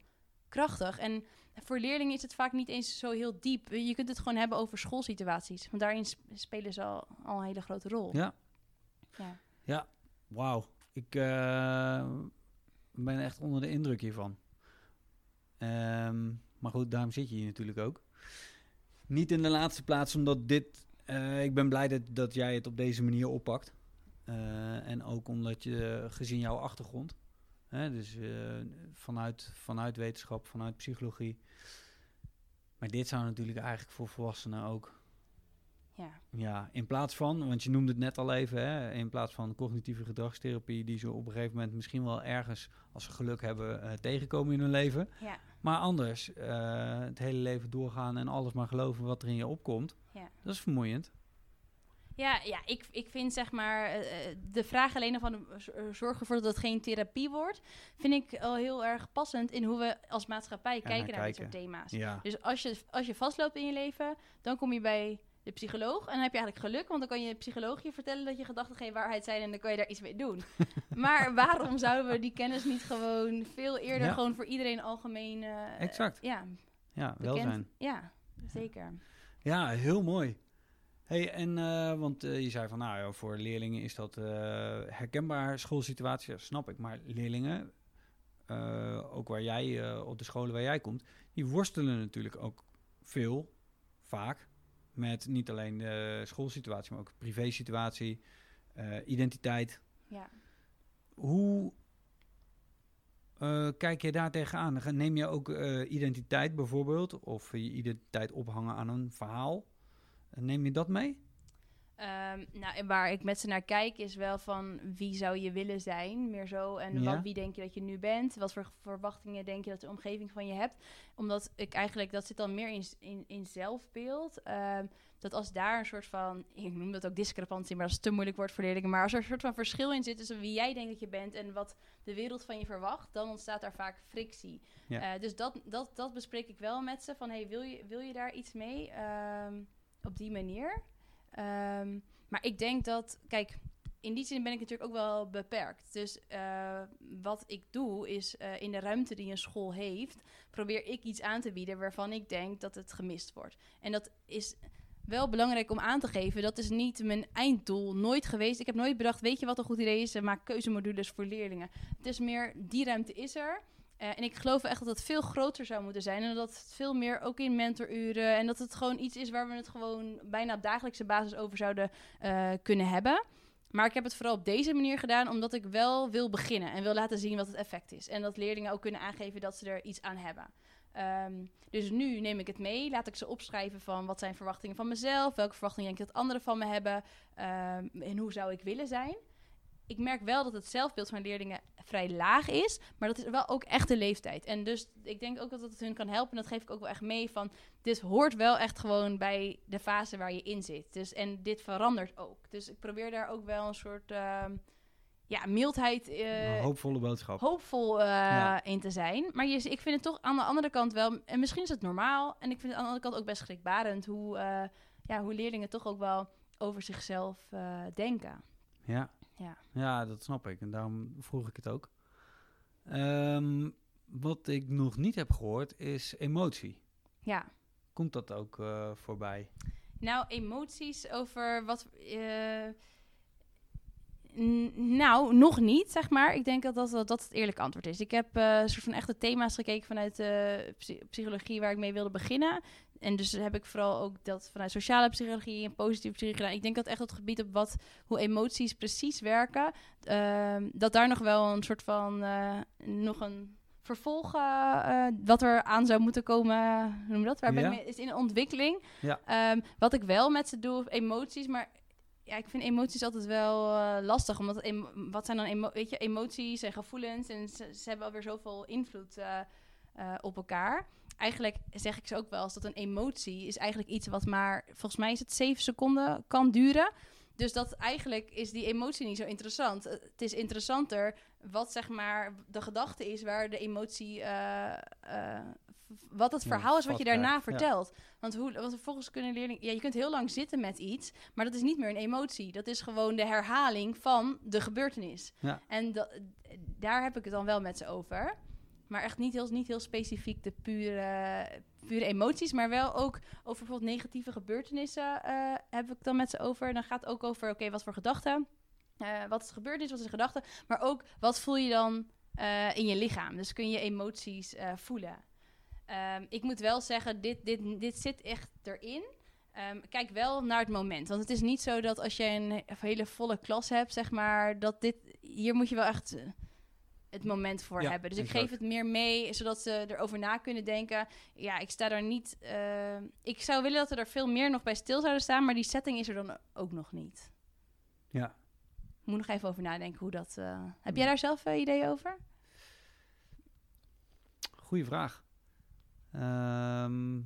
krachtig. En voor leerlingen is het vaak niet eens zo heel diep. Je kunt het gewoon hebben over schoolsituaties, want daarin spelen ze al, al een hele grote rol. Ja. Ja. Ja. Wauw. Ik uh, ben echt onder de indruk hiervan. Um, maar goed, daarom zit je hier natuurlijk ook. Niet in de laatste plaats, omdat dit. Uh, ik ben blij dat, dat jij het op deze manier oppakt. Uh, en ook omdat je, gezien jouw achtergrond, hè, dus vanuit, vanuit wetenschap, vanuit psychologie. Maar dit zou natuurlijk eigenlijk voor volwassenen ook ja. ja, in plaats van, want je noemde het net al even, hè, in plaats van cognitieve gedragstherapie, die ze op een gegeven moment misschien wel ergens, als ze geluk hebben, uh, tegenkomen in hun leven. Ja. Maar anders, uh, het hele leven doorgaan en alles maar geloven wat er in je opkomt, ja. dat is vermoeiend. Ja, ja ik, ik vind zeg maar uh, de vraag alleen van zorg ervoor dat het geen therapie wordt, vind ik al heel erg passend in hoe we als maatschappij kijken naar naar dit soort thema's. Ja, Dus als je, als je vastloopt in je leven, dan kom je bij de psycholoog. En dan heb je eigenlijk geluk, want dan kan je psycholoog je vertellen dat je gedachten geen waarheid zijn en dan kan je daar iets mee doen. maar waarom zouden we die kennis niet gewoon veel eerder Ja. gewoon voor iedereen algemeen... eh, Exact. Ja, ja, welzijn. Ja, zeker. Ja, heel mooi. hey, en uh, want uh, je zei van, nou ja, voor leerlingen is dat uh, herkenbaar schoolsituatie, snap ik. Maar leerlingen, ook waar jij, op de scholen waar jij komt, die worstelen natuurlijk ook veel, vaak, met niet alleen de schoolsituatie, maar ook de privésituatie, uh, identiteit. Ja. Hoe uh, kijk je daar tegenaan? Neem je ook uh, identiteit bijvoorbeeld, of je identiteit ophangen aan een verhaal? Neem je dat mee? Ehm, nou, en waar ik met ze naar kijk is wel van wie zou je willen zijn, meer zo. En Ja. wat, wie denk je dat je nu bent? Wat voor verwachtingen denk je dat de omgeving van je hebt? Omdat ik eigenlijk, dat zit dan meer in, in, in zelfbeeld. Ehm, dat als daar een soort van, ik noem dat ook discrepantie, maar dat is te moeilijk woord voor leerlingen. Maar als er een soort van verschil in zit tussen wie jij denkt dat je bent en wat de wereld van je verwacht, dan ontstaat daar vaak frictie. Ja. Eh, dus dat, dat, dat bespreek ik wel met ze. Van, hey, wil, je, wil je daar iets mee Ehm, op die manier? Ehm, maar ik denk dat, kijk, in die zin ben ik natuurlijk ook wel beperkt. Dus eh, wat ik doe is eh, in de ruimte die een school heeft, probeer ik iets aan te bieden waarvan ik denk dat het gemist wordt. En dat is wel belangrijk om aan te geven. Dat is niet mijn einddoel nooit geweest. Ik heb nooit bedacht, weet je wat een goed idee is? Maak keuzemodules voor leerlingen. Het is meer, die ruimte is er. Eh, en ik geloof echt dat het veel groter zou moeten zijn. En dat het veel meer ook in mentoruren. En dat het gewoon iets is waar we het gewoon bijna op dagelijkse basis over zouden eh, kunnen hebben. Maar ik heb het vooral op deze manier gedaan, omdat ik wel wil beginnen en wil laten zien wat het effect is. En dat leerlingen ook kunnen aangeven dat ze er iets aan hebben. Ehm, dus nu neem ik het mee, laat ik ze opschrijven van wat zijn verwachtingen van mezelf, welke verwachtingen denk ik dat anderen van me hebben ehm, en hoe zou ik willen zijn. Ik merk wel dat het zelfbeeld van leerlingen vrij laag is, maar dat is wel ook echt de leeftijd. En dus ik denk ook dat het hun kan helpen. En dat geef ik ook wel echt mee van, dit hoort wel echt gewoon bij de fase waar je in zit. Dus, en dit verandert ook. Dus ik probeer daar ook wel een soort ehm, ja, mildheid, eh, Een hoopvolle boodschap. hoopvol eh, Ja. in te zijn. Maar je, ik vind het toch aan de andere kant wel... En misschien is het normaal. En ik vind het aan de andere kant ook best schrikbarend... hoe, eh, ja, hoe leerlingen toch ook wel over zichzelf denken. Ja. Ja. ja, dat snap ik. En daarom vroeg ik het ook. Ehm, wat ik nog niet heb gehoord is emotie. Ja. Komt dat ook eh, voorbij? Nou, emoties over wat... eh, nou, nog niet, zeg maar. Ik denk dat dat, dat, dat het eerlijke antwoord is. Ik heb een soort van echte thema's gekeken vanuit de psy- psychologie waar ik mee wilde beginnen. En dus heb ik vooral ook dat vanuit sociale psychologie en positieve psychologie gedaan. Ik denk dat echt het gebied op wat, hoe emoties precies werken, ehm, dat daar nog wel een soort van, eh, nog een vervolg, eh, eh, wat er aan zou moeten komen, hoe noem je dat? Waar ben ik mee, is in ontwikkeling. Ja. Ehm, wat ik wel met ze doe, emoties, maar ja, ik vind emoties altijd wel lastig. Omdat wat zijn dan emo weet je, emoties en gevoelens? En ze, ze hebben alweer zoveel invloed op elkaar. Eigenlijk zeg ik ze ook wel eens dat een emotie is eigenlijk iets wat maar, volgens mij is het zeven seconden kan duren. Dus dat eigenlijk is die emotie niet zo interessant. Eh, Het is interessanter wat zeg maar de gedachte is waar de emotie, eh, eh, wat het verhaal is wat je daarna vertelt. Want, hoe, want vervolgens kunnen leerlingen... Ja, je kunt heel lang zitten met iets, maar dat is niet meer een emotie. Dat is gewoon de herhaling van de gebeurtenis. Ja. En da- daar heb ik het dan wel met ze over. Maar echt niet heel, niet heel specifiek de pure, pure emoties, maar wel ook over bijvoorbeeld negatieve gebeurtenissen eh, heb ik dan met ze over. Dan gaat het ook over, oké, wat voor gedachten, eh, wat is gebeurd is, wat is de gedachte, maar ook wat voel je dan eh, in je lichaam. Dus kun je emoties voelen. Ehm, ik moet wel zeggen, dit, dit, dit zit echt erin. Ehm, kijk wel naar het moment. Want het is niet zo dat als je een hele volle klas hebt, zeg maar, dat dit. Hier moet je wel echt het moment voor Ja, hebben. Dus ik geef het meer mee, zodat ze erover na kunnen denken. Ja, ik sta daar niet. eh, ik zou willen dat we er veel meer nog bij stil zouden staan, maar die setting is er dan ook nog niet. Ja. Ik moet nog even over nadenken hoe dat. eh, Heb jij daar zelf eh, ideeën over? Goeie vraag. Ehm,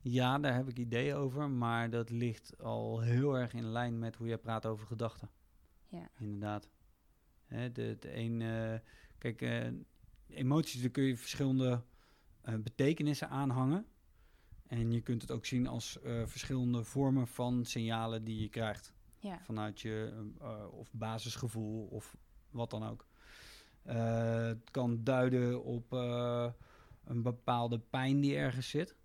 ja, daar heb ik ideeën over, maar dat ligt al heel erg in lijn met hoe jij praat over gedachten. Ja. Inderdaad. Hè, de, de een, eh, kijk, eh, emoties, daar kun je verschillende eh, betekenissen aanhangen. En je kunt het ook zien als verschillende vormen van signalen die je krijgt Ja. vanuit je of basisgevoel of wat dan ook. Het kan duiden op een bepaalde pijn die ergens zit.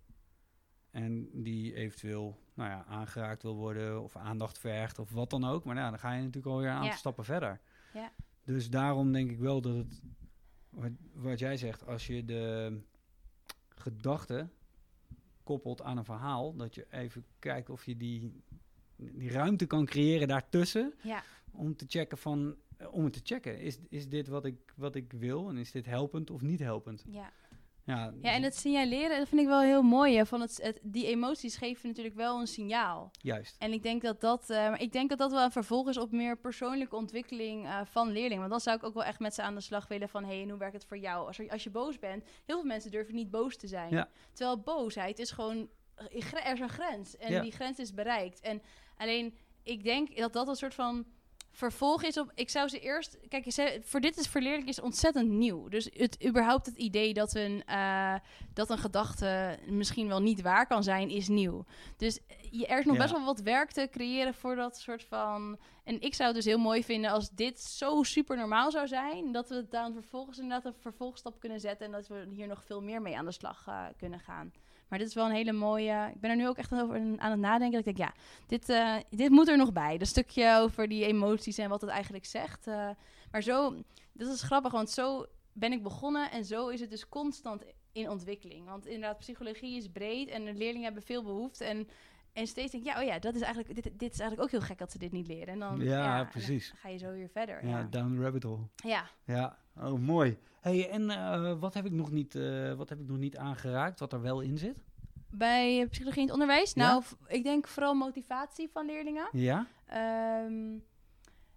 En die eventueel nou ja, aangeraakt wil worden of aandacht vergt of wat dan ook. Maar nou, dan ga je natuurlijk alweer een aantal Ja. stappen verder. Ja. Dus daarom denk ik wel dat het, wat, wat jij zegt, als je de gedachte koppelt aan een verhaal, dat je even kijkt of je die, die ruimte kan creëren daartussen Ja. om te checken van eh, om het te checken is, is dit wat ik wat ik wil en is dit helpend of niet helpend Ja. Ja, Ja, en het signaleren, dat vind ik wel heel mooi. Hè, van het, het, die emoties geven natuurlijk wel een signaal. juist. En ik denk dat dat, eh, maar ik denk dat dat wel een vervolg is op meer persoonlijke ontwikkeling eh, van leerlingen. Want dan zou ik ook wel echt met ze aan de slag willen van, hé, hey, en hoe werkt het voor jou? Als, er, als je boos bent, heel veel mensen durven niet boos te zijn. Ja. Terwijl boosheid is gewoon, er is een grens. En Ja. die grens is bereikt. En alleen, ik denk dat dat een soort van vervolg is op. Ik zou ze eerst. Kijk, ze, voor dit is voor leerlingen is ontzettend nieuw. Dus het überhaupt het idee dat een, eh, dat een gedachte misschien wel niet waar kan zijn, is nieuw. Dus je, er is nog Ja. best wel wat werk te creëren voor dat soort van. En ik zou het dus heel mooi vinden als dit zo super normaal zou zijn, dat we het dan vervolgens inderdaad een vervolgstap kunnen zetten en dat we hier nog veel meer mee aan de slag eh, kunnen gaan. Maar dit is wel een hele mooie. Ik ben er nu ook echt over aan het nadenken. Dat ik denk, ja, dit, eh, dit moet er nog bij. Dat stukje over die emoties en wat het eigenlijk zegt. Eh, maar zo, dat is grappig, want zo ben ik begonnen en zo is het dus constant in ontwikkeling. Want inderdaad, psychologie is breed en de leerlingen hebben veel behoefte. En, en steeds denk ik, ja, oh ja, dat is eigenlijk, dit, dit is eigenlijk ook heel gek dat ze dit niet leren. En dan, Ja, en dan precies. ga je zo weer verder. Ja, Ja, down the rabbit hole. ja. Ja, oh mooi. Hey, en eh, wat, heb ik nog niet, eh, wat heb ik nog niet aangeraakt, wat er wel in zit? bij psychologie in het onderwijs. Ja? Nou, ik denk vooral motivatie van leerlingen. Ja? Ehm,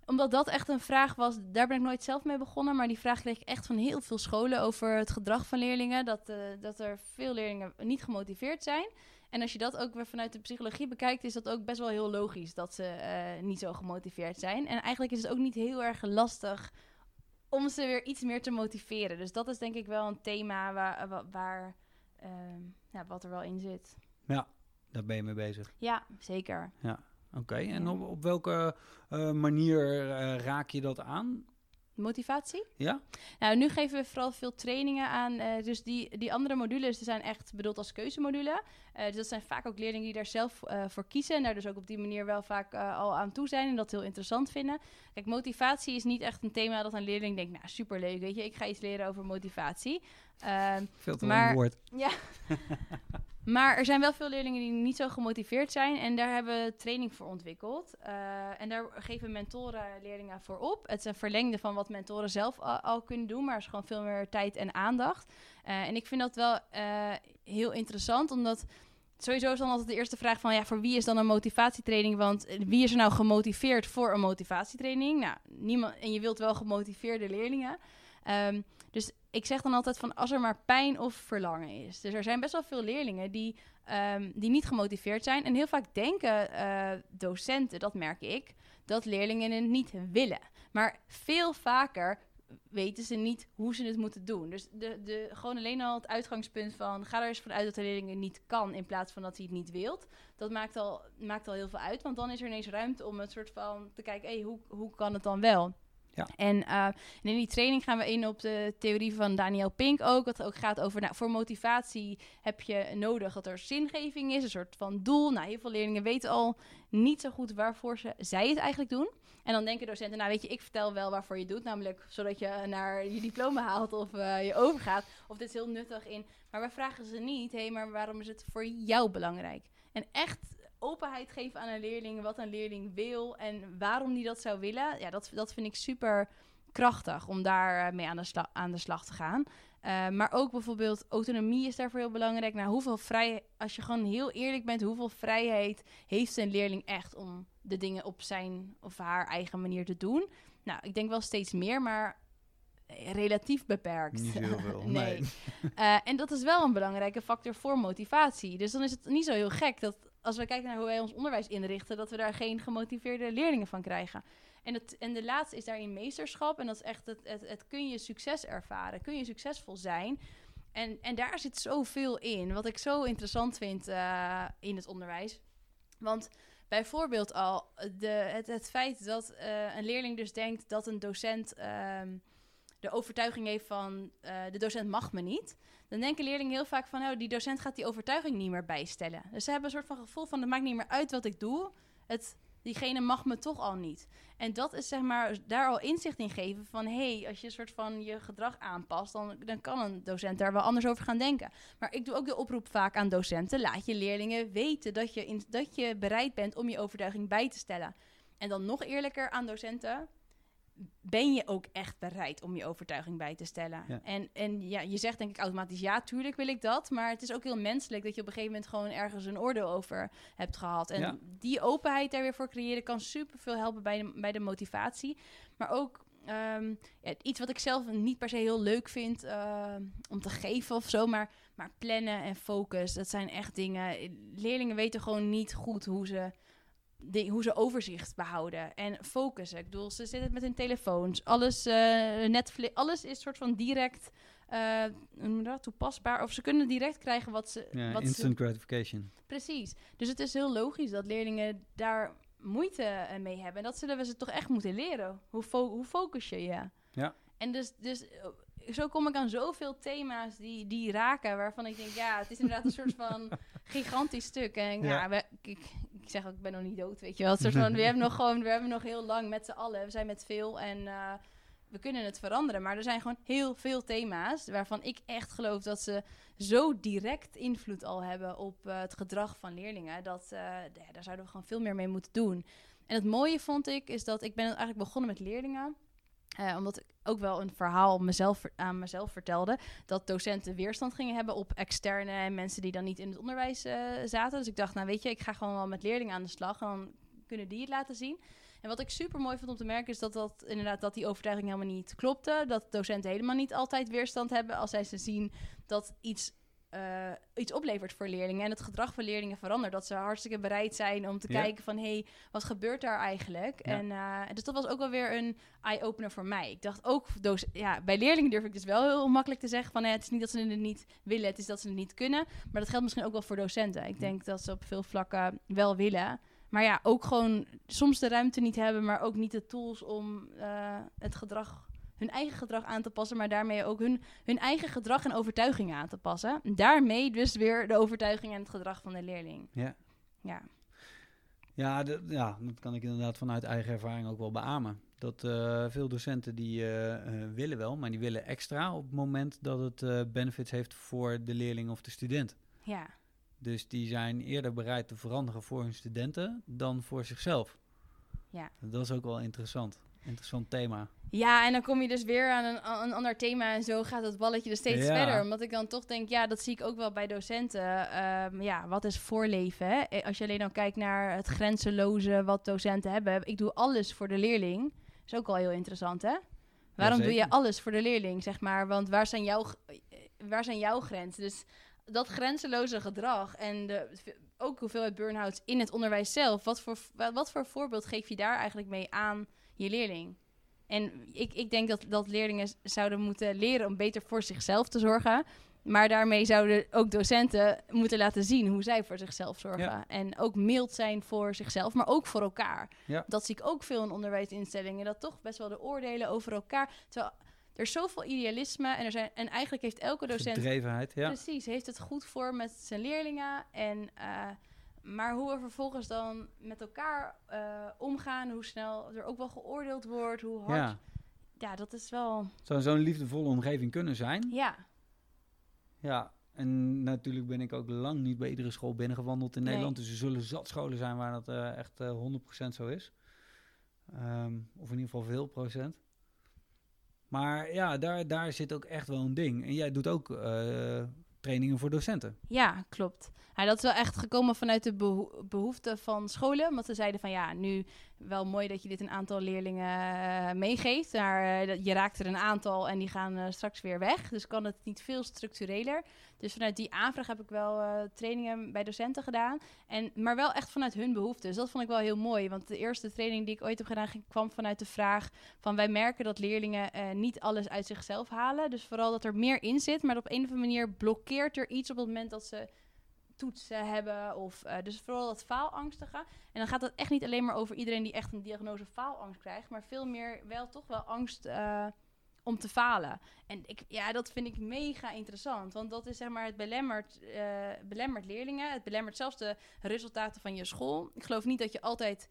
omdat dat echt een vraag was, daar ben ik nooit zelf mee begonnen. Maar die vraag kreeg ik echt van heel veel scholen over het gedrag van leerlingen. Dat, eh, dat er veel leerlingen niet gemotiveerd zijn. En als je dat ook weer vanuit de psychologie bekijkt, is dat ook best wel heel logisch dat ze eh, niet zo gemotiveerd zijn. En eigenlijk is het ook niet heel erg lastig om ze weer iets meer te motiveren. Dus dat is denk ik wel een thema waar, wa- waar ehm, ja, wat er wel in zit. Daar ben je mee bezig. Ja, zeker. Oké, en Ja. op, op welke eh, manier eh, raak je dat aan? Motivatie? Ja? Nou, nu geven we vooral veel trainingen aan. eh, dus die, die andere modules die zijn echt bedoeld als keuzemodule. Eh, dus dat zijn vaak ook leerlingen die daar zelf eh, voor kiezen. En daar dus ook op die manier wel vaak al aan toe zijn. En dat heel interessant vinden. Kijk, motivatie is niet echt een thema dat een leerling denkt... nou, superleuk, weet je. Ik ga iets leren over motivatie. Ehm, Veel te Maar- lang woord. ja. maar er zijn wel veel leerlingen die niet zo gemotiveerd zijn. En daar hebben we training voor ontwikkeld. Eh, en daar geven mentoren leerlingen voor op. Het is een verlengde van wat mentoren zelf al, al kunnen doen. Maar er is gewoon veel meer tijd en aandacht. Eh, en ik vind dat wel eh, heel interessant. Omdat sowieso is dan altijd de eerste vraag van... ja, voor wie is dan een motivatietraining? Want wie is er nou gemotiveerd voor een motivatietraining? Nou, niemand. En je wilt wel gemotiveerde leerlingen. Ehm, dus ik zeg dan altijd van als er maar pijn of verlangen is. Dus er zijn best wel veel leerlingen die, ehm, die niet gemotiveerd zijn. En heel vaak denken eh, docenten, dat merk ik, dat leerlingen het niet willen. Maar veel vaker weten ze niet hoe ze het moeten doen. Dus de, de, gewoon alleen al het uitgangspunt van... ga er eens vanuit dat de leerling het niet kan... in plaats van dat hij het niet wilt. Dat maakt al, maakt al heel veel uit. Want dan is er ineens ruimte om het soort van te kijken... Hey, hoe, hoe kan het dan wel? Eh, en in die training gaan we in op de theorie van Daniel Pink ook. Wat ook gaat over, nou, voor motivatie heb je nodig dat er zingeving is. Een soort van doel. Nou, heel veel leerlingen weten al niet zo goed waarvoor ze, zij het eigenlijk doen. En dan denken docenten, nou weet je, ik vertel wel waarvoor je doet. Namelijk zodat je naar je diploma haalt of eh, je overgaat. Of dit is heel nuttig in. Maar we vragen ze niet, hé, hey, maar waarom is het voor jou belangrijk? En echt openheid geven aan een leerling, wat een leerling wil en waarom die dat zou willen. Ja, dat, dat vind ik super krachtig om daar eh, mee aan de, sla- aan de slag te gaan. Eh, maar ook bijvoorbeeld autonomie is daarvoor heel belangrijk. Nou, hoeveel vrij, als je gewoon heel eerlijk bent, hoeveel vrijheid heeft een leerling echt om de dingen op zijn of haar eigen manier te doen? Nou, ik denk wel steeds meer, maar relatief beperkt. Niet heel veel. nee. nee. Eh, en dat is wel een belangrijke factor voor motivatie. Dus dan is het niet zo heel gek dat als we kijken naar hoe wij ons onderwijs inrichten, dat we daar geen gemotiveerde leerlingen van krijgen. En, en de laatste is daarin meesterschap. En dat is echt het, het, het kun je succes ervaren. Kun je succesvol zijn. En, en daar zit zoveel in. Wat ik zo interessant vind eh, in het onderwijs. Want bijvoorbeeld al de, het, feit dat eh, een leerling dus denkt dat een docent ehm, de overtuiging heeft van eh, de docent mag me niet. Dan denken leerlingen heel vaak van oh, die docent gaat die overtuiging niet meer bijstellen. Dus ze hebben een soort van gevoel van het maakt niet meer uit wat ik doe. Het, diegene mag me toch al niet. En dat is zeg maar daar al inzicht in geven van hé, hey, als je een soort van je gedrag aanpast, dan, dan kan een docent daar wel anders over gaan denken. Maar ik doe ook de oproep vaak aan docenten: laat je leerlingen weten dat je, dat je bereid bent om je overtuiging bij te stellen. En dan nog eerlijker aan docenten. Ben je ook echt bereid om je overtuiging bij te stellen? Ja. En, en ja, je zegt denk ik automatisch, ja, tuurlijk wil ik dat. Maar het is ook heel menselijk dat je op een gegeven moment gewoon ergens een oordeel over hebt gehad. En Ja. die openheid daar weer voor creëren kan superveel helpen bij de, bij de motivatie. Maar ook ehm, ja, iets wat ik zelf niet per se heel leuk vind eh, om te geven of zo. Maar, maar plannen en focus, dat zijn echt dingen. Leerlingen weten gewoon niet goed hoe ze, hoe ze overzicht behouden. En focussen. Ik bedoel, ze zitten met hun telefoons. Alles, eh, Netflix, alles is soort van direct eh, toepasbaar. Of ze kunnen direct krijgen wat ze... Ja, wat ze instant gratification. Precies. Dus het is heel logisch dat leerlingen daar moeite eh, mee hebben. En dat zullen we ze toch echt moeten leren. Hoe, fo- hoe focus je je? Ja. En dus, dus zo kom ik aan zoveel thema's die, die raken, waarvan ik denk, ja, het is inderdaad een soort van gigantisch stuk. En ja, Ja. we- ik, ik zeg ook, ik ben nog niet dood, weet je wel. Soort van, we hebben nog gewoon, we hebben nog heel lang met z'n allen. We zijn met veel en eh, we kunnen het veranderen. Maar er zijn gewoon heel veel thema's waarvan ik echt geloof dat ze zo direct invloed al hebben op eh, het gedrag van leerlingen. Dat eh, daar zouden we gewoon veel meer mee moeten doen. En het mooie vond ik, is dat ik ben eigenlijk begonnen met leerlingen. Eh, omdat ik ook wel een verhaal mezelf, aan mezelf vertelde. Dat docenten weerstand gingen hebben op externe en mensen die dan niet in het onderwijs eh, zaten. Dus ik dacht, nou weet je, ik ga gewoon wel met leerlingen aan de slag. En dan kunnen die het laten zien. En wat ik super mooi vond om te merken is dat, dat inderdaad dat die overtuiging helemaal niet klopte. Dat docenten helemaal niet altijd weerstand hebben als zij ze zien dat iets, eh, iets oplevert voor leerlingen. En het gedrag van leerlingen verandert. Dat ze hartstikke bereid zijn om te Ja. kijken van hé, hey, wat gebeurt daar eigenlijk? Ja. En eh, dus dat was ook wel weer een eye-opener voor mij. Ik dacht ook, ja, bij leerlingen durf ik dus wel heel makkelijk te zeggen van eh, het is niet dat ze het niet willen, het is dat ze het niet kunnen. Maar dat geldt misschien ook wel voor docenten. Ik denk dat ze op veel vlakken wel willen. Maar ja, ook gewoon soms de ruimte niet hebben, maar ook niet de tools om het gedrag, hun eigen gedrag aan te passen, maar daarmee ook hun, hun eigen gedrag en overtuigingen aan te passen. Daarmee dus weer de overtuiging en het gedrag van de leerling. Ja. Ja, Ja, dat- ja, dat kan ik inderdaad vanuit eigen ervaring ook wel beamen. Dat eh, veel docenten die eh, eh, willen wel, maar die willen extra op het moment dat het benefits heeft voor de leerling of de student. ja. Dus die zijn eerder bereid te veranderen voor hun studenten dan voor zichzelf. Ja. Dat is ook wel interessant. Interessant thema. Ja, en dan kom je dus weer aan een, aan een ander thema en zo gaat het balletje er steeds Ja. verder. Omdat ik dan toch denk, ja, dat zie ik ook wel bij docenten. Ehm, ja, wat is voorleven? Hè? Eh, Als je alleen dan kijkt naar het grenzeloze wat docenten hebben. Ik doe alles voor de leerling. is ook al heel interessant, hè? Waarom doe je alles voor de leerling, zeg maar? Want waar zijn jouw, eh, waar zijn jouw grenzen? Dus dat grenzeloze gedrag en de, ook hoeveelheid burn-outs in het onderwijs zelf. Wat voor, wat voor voorbeeld geef je daar eigenlijk mee aan je leerling? En ik, ik denk dat, dat leerlingen zouden moeten leren om beter voor zichzelf te zorgen. Maar daarmee zouden ook docenten moeten laten zien hoe zij voor zichzelf zorgen. Ja. En ook mild zijn voor zichzelf, maar ook voor elkaar. Ja. Dat zie ik ook veel in onderwijsinstellingen. Dat toch best wel de oordelen over elkaar. Terwijl er is zoveel idealisme en, er zijn, en eigenlijk heeft elke docent Gedrevenheid, ja. Precies, heeft het goed voor met zijn leerlingen. En, eh, maar hoe we vervolgens dan met elkaar eh, omgaan, hoe snel er ook wel geoordeeld wordt, hoe hard. Ja, ja. dat is wel. Zou zo'n liefdevolle omgeving kunnen zijn. Ja, Ja, en natuurlijk ben ik ook lang niet bij iedere school binnengewandeld in Nee. Nederland. Dus er zullen zat scholen zijn waar dat eh, echt eh 100% zo is. Ehm, of in ieder geval veel procent. Maar ja, daar, daar zit ook echt wel een ding. En jij doet ook eh, trainingen voor docenten. ja, klopt. Ja, dat is wel echt gekomen vanuit de beho- behoefte van scholen. Want ze zeiden van ja, nu wel mooi dat je dit een aantal leerlingen eh, meegeeft. Maar eh, je raakt er een aantal en die gaan eh, straks weer weg. Dus kan het niet veel structureler. Dus vanuit die aanvraag heb ik wel trainingen bij docenten gedaan. En, maar wel echt vanuit hun behoeften. Dus dat vond ik wel heel mooi. Want de eerste training die ik ooit heb gedaan, kwam vanuit de vraag van wij merken dat leerlingen niet alles uit zichzelf halen. Dus vooral dat er meer in zit. Maar op een of andere manier blokkeert er iets op het moment dat ze toetsen hebben. Of, eh, dus vooral dat faalangstige. En dan gaat het echt niet alleen maar over iedereen die echt een diagnose faalangst krijgt. Maar veel meer wel toch wel angst eh, om te falen. En ik, ja, dat vind ik mega interessant. Want dat is zeg maar het belemmert, eh, belemmert leerlingen. Het belemmert zelfs de resultaten van je school. Ik geloof niet dat je altijd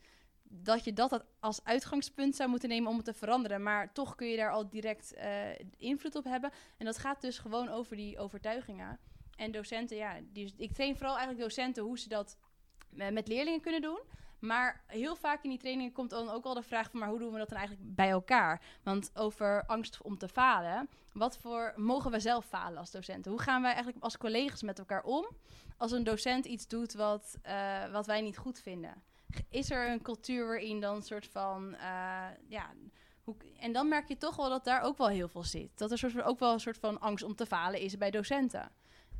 dat je dat als uitgangspunt zou moeten nemen om het te veranderen. Maar toch kun je daar al direct invloed op hebben. En dat gaat dus gewoon over die overtuigingen. En docenten, ja, die, ik train vooral eigenlijk docenten hoe ze dat eh, met leerlingen kunnen doen. Maar heel vaak in die trainingen komt dan ook al de vraag van... maar hoe doen we dat dan eigenlijk bij elkaar? Want over angst om te falen... wat voor mogen we zelf falen als docenten? Hoe gaan wij eigenlijk als collega's met elkaar om... als een docent iets doet wat, uh, wat wij niet goed vinden? Is er een cultuur waarin dan een soort van... Uh, ja, hoe, en dan merk je toch wel dat daar ook wel heel veel zit. Dat er soort van, ook wel een soort van angst om te falen is bij docenten.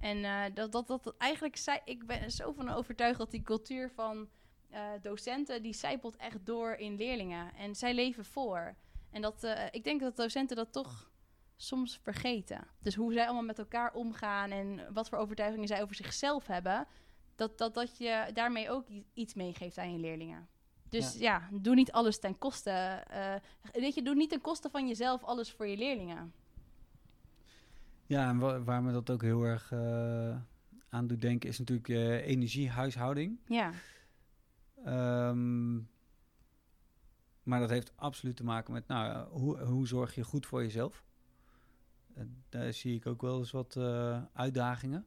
En uh, dat, dat, dat eigenlijk, zij, ik ben er zo van overtuigd dat die cultuur van uh, docenten, die zijpelt echt door in leerlingen. En zij leven voor. En dat, uh, ik denk dat docenten dat toch soms vergeten. Dus hoe zij allemaal met elkaar omgaan en wat voor overtuigingen zij over zichzelf hebben, dat, dat, dat je daarmee ook iets meegeeft aan je leerlingen. Dus ja, ja doe niet alles ten koste. Uh, weet je, doe niet ten koste van jezelf alles voor je leerlingen. Ja, en waar, waar me dat ook heel erg uh, aan doet denken, is natuurlijk uh, energiehuishouding. Ja. Um, maar dat heeft absoluut te maken met, nou, hoe, hoe zorg je goed voor jezelf? Uh, daar zie ik ook wel eens wat uitdagingen.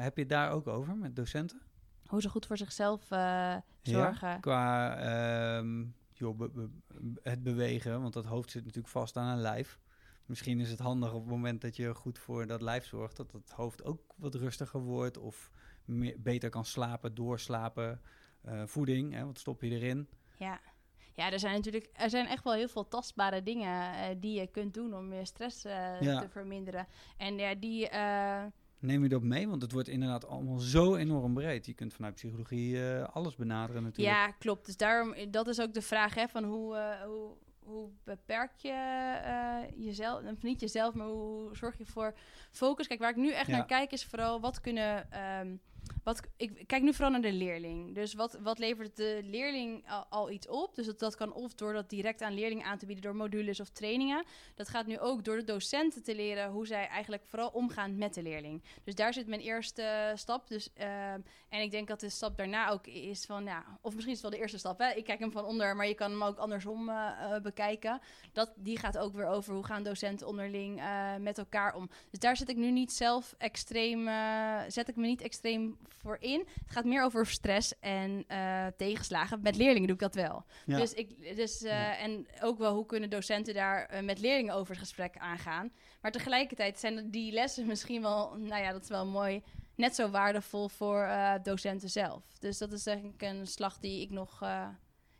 heb je het daar ook over met docenten? Hoe ze goed voor zichzelf zorgen? Ja, qua um, joh, be be het bewegen, want dat hoofd zit natuurlijk vast aan een lijf misschien is het handig op het moment dat je goed voor dat lijf zorgt, dat het hoofd ook wat rustiger wordt of meer, beter kan slapen, doorslapen. Uh, voeding, hè, wat stop je erin? Ja. Ja, er zijn natuurlijk er zijn echt wel heel veel tastbare dingen uh, die je kunt doen om je stress uh, ja. te verminderen. En ja, die. Neem je dat mee? Want het wordt inderdaad allemaal zo enorm breed. Je kunt vanuit psychologie alles benaderen natuurlijk. Ja, klopt. Dus daarom, dat is ook de vraag hè, van hoe, hoe, hoe beperk je uh, jezelf, niet jezelf, maar hoe zorg je voor focus? Kijk, waar ik nu echt ja. naar kijk is vooral wat kunnen um, ik kijk nu vooral naar de leerling. Dus wat, wat levert de leerling al, iets op? Dus dat, dat kan of door dat direct aan leerlingen aan te bieden door modules of trainingen. Dat gaat nu ook door de docenten te leren hoe zij eigenlijk vooral omgaan met de leerling. Dus daar zit mijn eerste stap. Dus, uh, en ik denk dat de stap daarna ook is van, ja, of misschien is het wel de eerste stap. Hè? Ik kijk hem van onder, maar je kan hem ook andersom uh, uh, bekijken. Dat, die gaat ook weer over hoe gaan docenten onderling uh, met elkaar om. Dus daar zit ik nu niet zelf extreem, zet ik me niet extreem voor in. Het gaat meer over stress en uh, tegenslagen. Met leerlingen doe ik dat wel. Ja. Dus ik, dus, uh, ja. en ook wel hoe kunnen docenten daar uh, met leerlingen over het gesprek aangaan. Maar tegelijkertijd zijn die lessen misschien wel, nou ja, dat is wel mooi, net zo waardevol voor docenten zelf. Dus dat is eigenlijk een slag die ik nog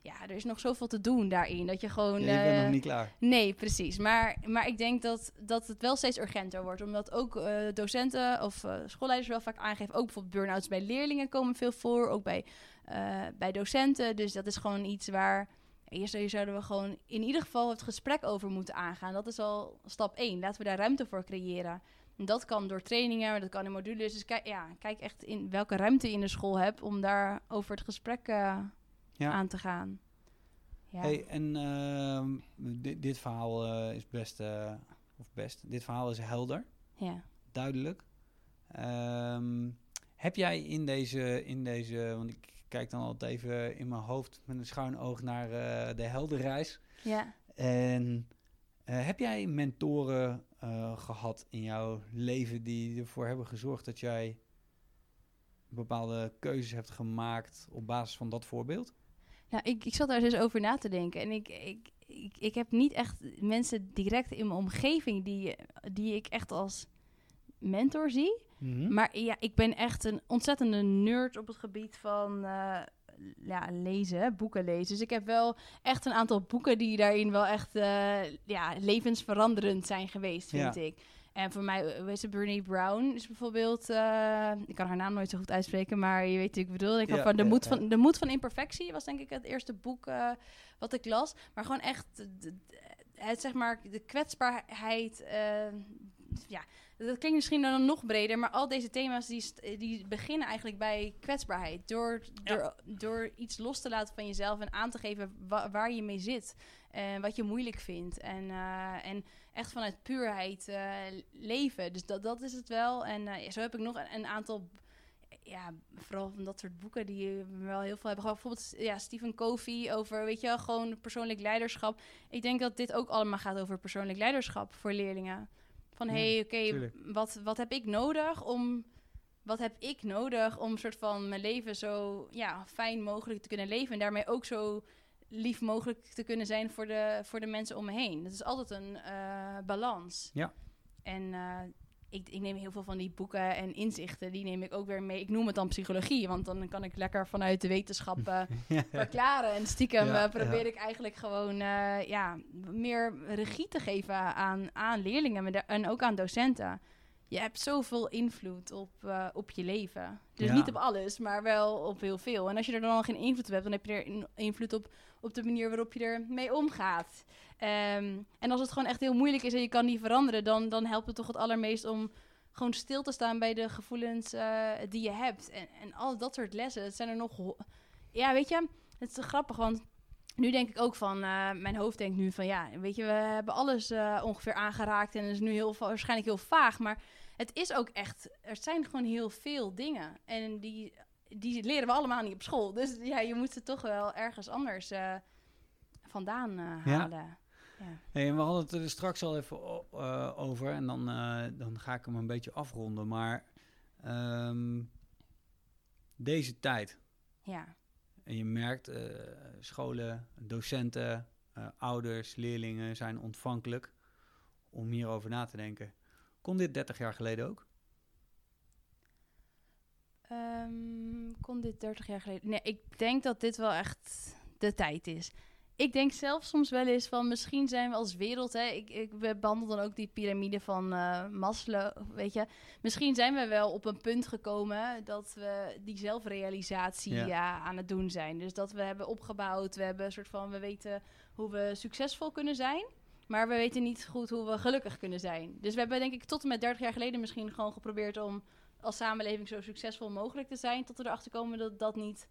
ja, er is nog zoveel te doen daarin. Dat je gewoon. Ja, je bent uh, nog niet klaar. Nee, precies. Maar, maar ik denk dat, dat het wel steeds urgenter wordt. Omdat ook uh, docenten of uh, schoolleiders wel vaak aangeven. Ook bijvoorbeeld burn-outs bij leerlingen komen veel voor. Ook bij, bij docenten. Dus dat is gewoon iets waar. Eerst zouden we gewoon in ieder geval het gesprek over moeten aangaan. Dat is al stap 1. Laten we daar ruimte voor creëren. En dat kan door trainingen, maar dat kan in modules. Dus kijk, ja, kijk echt in welke ruimte je in de school hebt om daar over het gesprek ja. aan te gaan. Ja. Hey, en uh, dit, dit, verhaal uh, is best, uh, of best, dit verhaal is helder. Ja. Duidelijk. Um, heb jij in deze, in deze, want ik kijk dan altijd even in mijn hoofd met een schuin oog naar uh, de helderreis. Ja. En heb jij mentoren gehad in jouw leven die ervoor hebben gezorgd dat jij bepaalde keuzes hebt gemaakt op basis van dat voorbeeld? Nou, ik, ik zat daar dus over na te denken. En ik, ik, ik, ik heb niet echt mensen direct in mijn omgeving die, die ik echt als mentor zie. Mm-hmm. Maar ja, ik ben echt een ontzettende nerd op het gebied van uh, ja, lezen, boeken lezen. Dus ik heb wel echt een aantal boeken die daarin wel echt uh, ja, levensveranderend zijn geweest, vind ja. ik. En voor mij, eh, weet je, Bernie Brown is bijvoorbeeld, uh, ik kan haar naam nooit zo goed uitspreken, maar je weet wat ik bedoel. Ik ja, van de, ja, moed van de moed van imperfectie was denk ik het eerste boek uh, wat ik las. Maar gewoon echt, het, zeg maar, de kwetsbaarheid, ja, dat klinkt misschien dan nog breder, maar al deze thema's die, die beginnen eigenlijk bij kwetsbaarheid. Door, door, door iets los te laten van jezelf en aan te geven wa waar je mee zit. En wat je moeilijk vindt. En, uh, en echt vanuit puurheid uh, leven. Dus dat, dat is het wel. En uh, zo heb ik nog een, een, aantal, ja, vooral van dat soort boeken die me wel heel veel hebben gehad. Bijvoorbeeld ja, Stephen Covey over, weet je gewoon persoonlijk leiderschap. Ik denk dat dit ook allemaal gaat over persoonlijk leiderschap voor leerlingen. Van, hé, hey, oké, okay, wat, wat heb ik nodig om wat heb ik nodig om soort van mijn leven zo ja, fijn mogelijk te kunnen leven. En daarmee ook zo lief mogelijk te kunnen zijn voor de, voor de mensen om me heen. Dat is altijd een eh, balans. Ja. En eh, ik, ik neem heel veel van die boeken en inzichten, die neem ik ook weer mee. Ik noem het dan psychologie, want dan kan ik lekker vanuit de wetenschap eh, verklaren. En stiekem Ja, eh, probeer ja. ik eigenlijk gewoon eh, ja, meer regie te geven aan, aan leerlingen en ook aan docenten. Je hebt zoveel invloed op, eh, op je leven. Dus Ja. niet op alles, maar wel op heel veel. En als je er dan al geen invloed op hebt, dan heb je er in- invloed op, op de manier waarop je er mee omgaat. Ehm, en als het gewoon echt heel moeilijk is en je kan niet veranderen, dan, dan helpt het toch het allermeest om gewoon stil te staan bij de gevoelens eh, die je hebt. En, en al dat soort lessen, het zijn er nog... Ja, weet je, het is grappig, want nu denk ik ook van... eh, mijn hoofd denkt nu van, ja, weet je, we hebben alles ongeveer aangeraakt... en het is nu heel, waarschijnlijk heel vaag, maar het is ook echt... Er zijn gewoon heel veel dingen en die, die leren we allemaal niet op school. Dus ja, je moet ze toch wel ergens anders eh, vandaan eh, Ja. halen. Hey, en we hadden het er straks al even eh, over en dan, dan ga ik hem een beetje afronden. Maar ehm, deze tijd, Ja. en je merkt, scholen, docenten, ouders, leerlingen zijn ontvankelijk om hierover na te denken. Kon dit 30 jaar geleden ook? Ehm, kon dit 30 jaar geleden? Nee, ik denk dat dit wel echt de tijd is. Ik denk zelf soms wel eens van misschien zijn we als wereld, hè, ik, ik we behandel dan ook die piramide van eh Maslow, weet je. Misschien zijn we wel op een punt gekomen dat we die zelfrealisatie Ja. ja, aan het doen zijn. Dus dat we hebben opgebouwd, we hebben een soort van, we weten hoe we succesvol kunnen zijn. Maar we weten niet goed hoe we gelukkig kunnen zijn. Dus we hebben denk ik tot en met 30 jaar geleden misschien gewoon geprobeerd om als samenleving zo succesvol mogelijk te zijn. Tot we erachter komen dat dat niet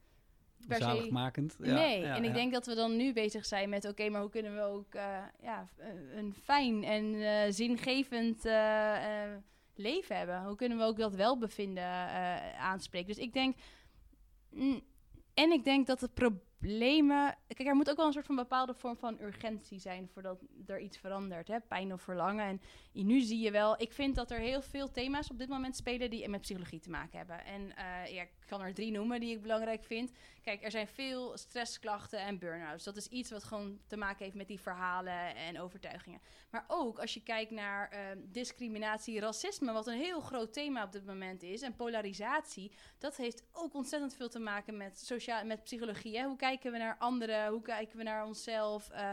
per. Zaligmakend? Nee, ja, en ik ja. denk dat we dan nu bezig zijn met... oké, maar hoe kunnen we ook eh, ja, eh, een fijn en eh, zingevend leven hebben? Hoe kunnen we ook dat welbevinden aanspreken? Dus ik denk... mm, en ik denk dat de problemen... Kijk, er moet ook wel een soort van bepaalde vorm van urgentie zijn... voordat er iets verandert, hè? Pijn of verlangen. En nu zie je wel... Ik vind dat er heel veel thema's op dit moment spelen... die met psychologie te maken hebben. En eh, ja, ik kan er drie noemen die ik belangrijk vind. Kijk, er zijn veel stressklachten en burn-outs. Dat is iets wat gewoon te maken heeft met die verhalen en overtuigingen. Maar ook als je kijkt naar eh, discriminatie, racisme, wat een heel groot thema op dit moment is, en polarisatie, dat heeft ook ontzettend veel te maken met, sociaal, met psychologie. Hè? Hoe kijken we naar anderen? Hoe kijken we naar onszelf? Eh,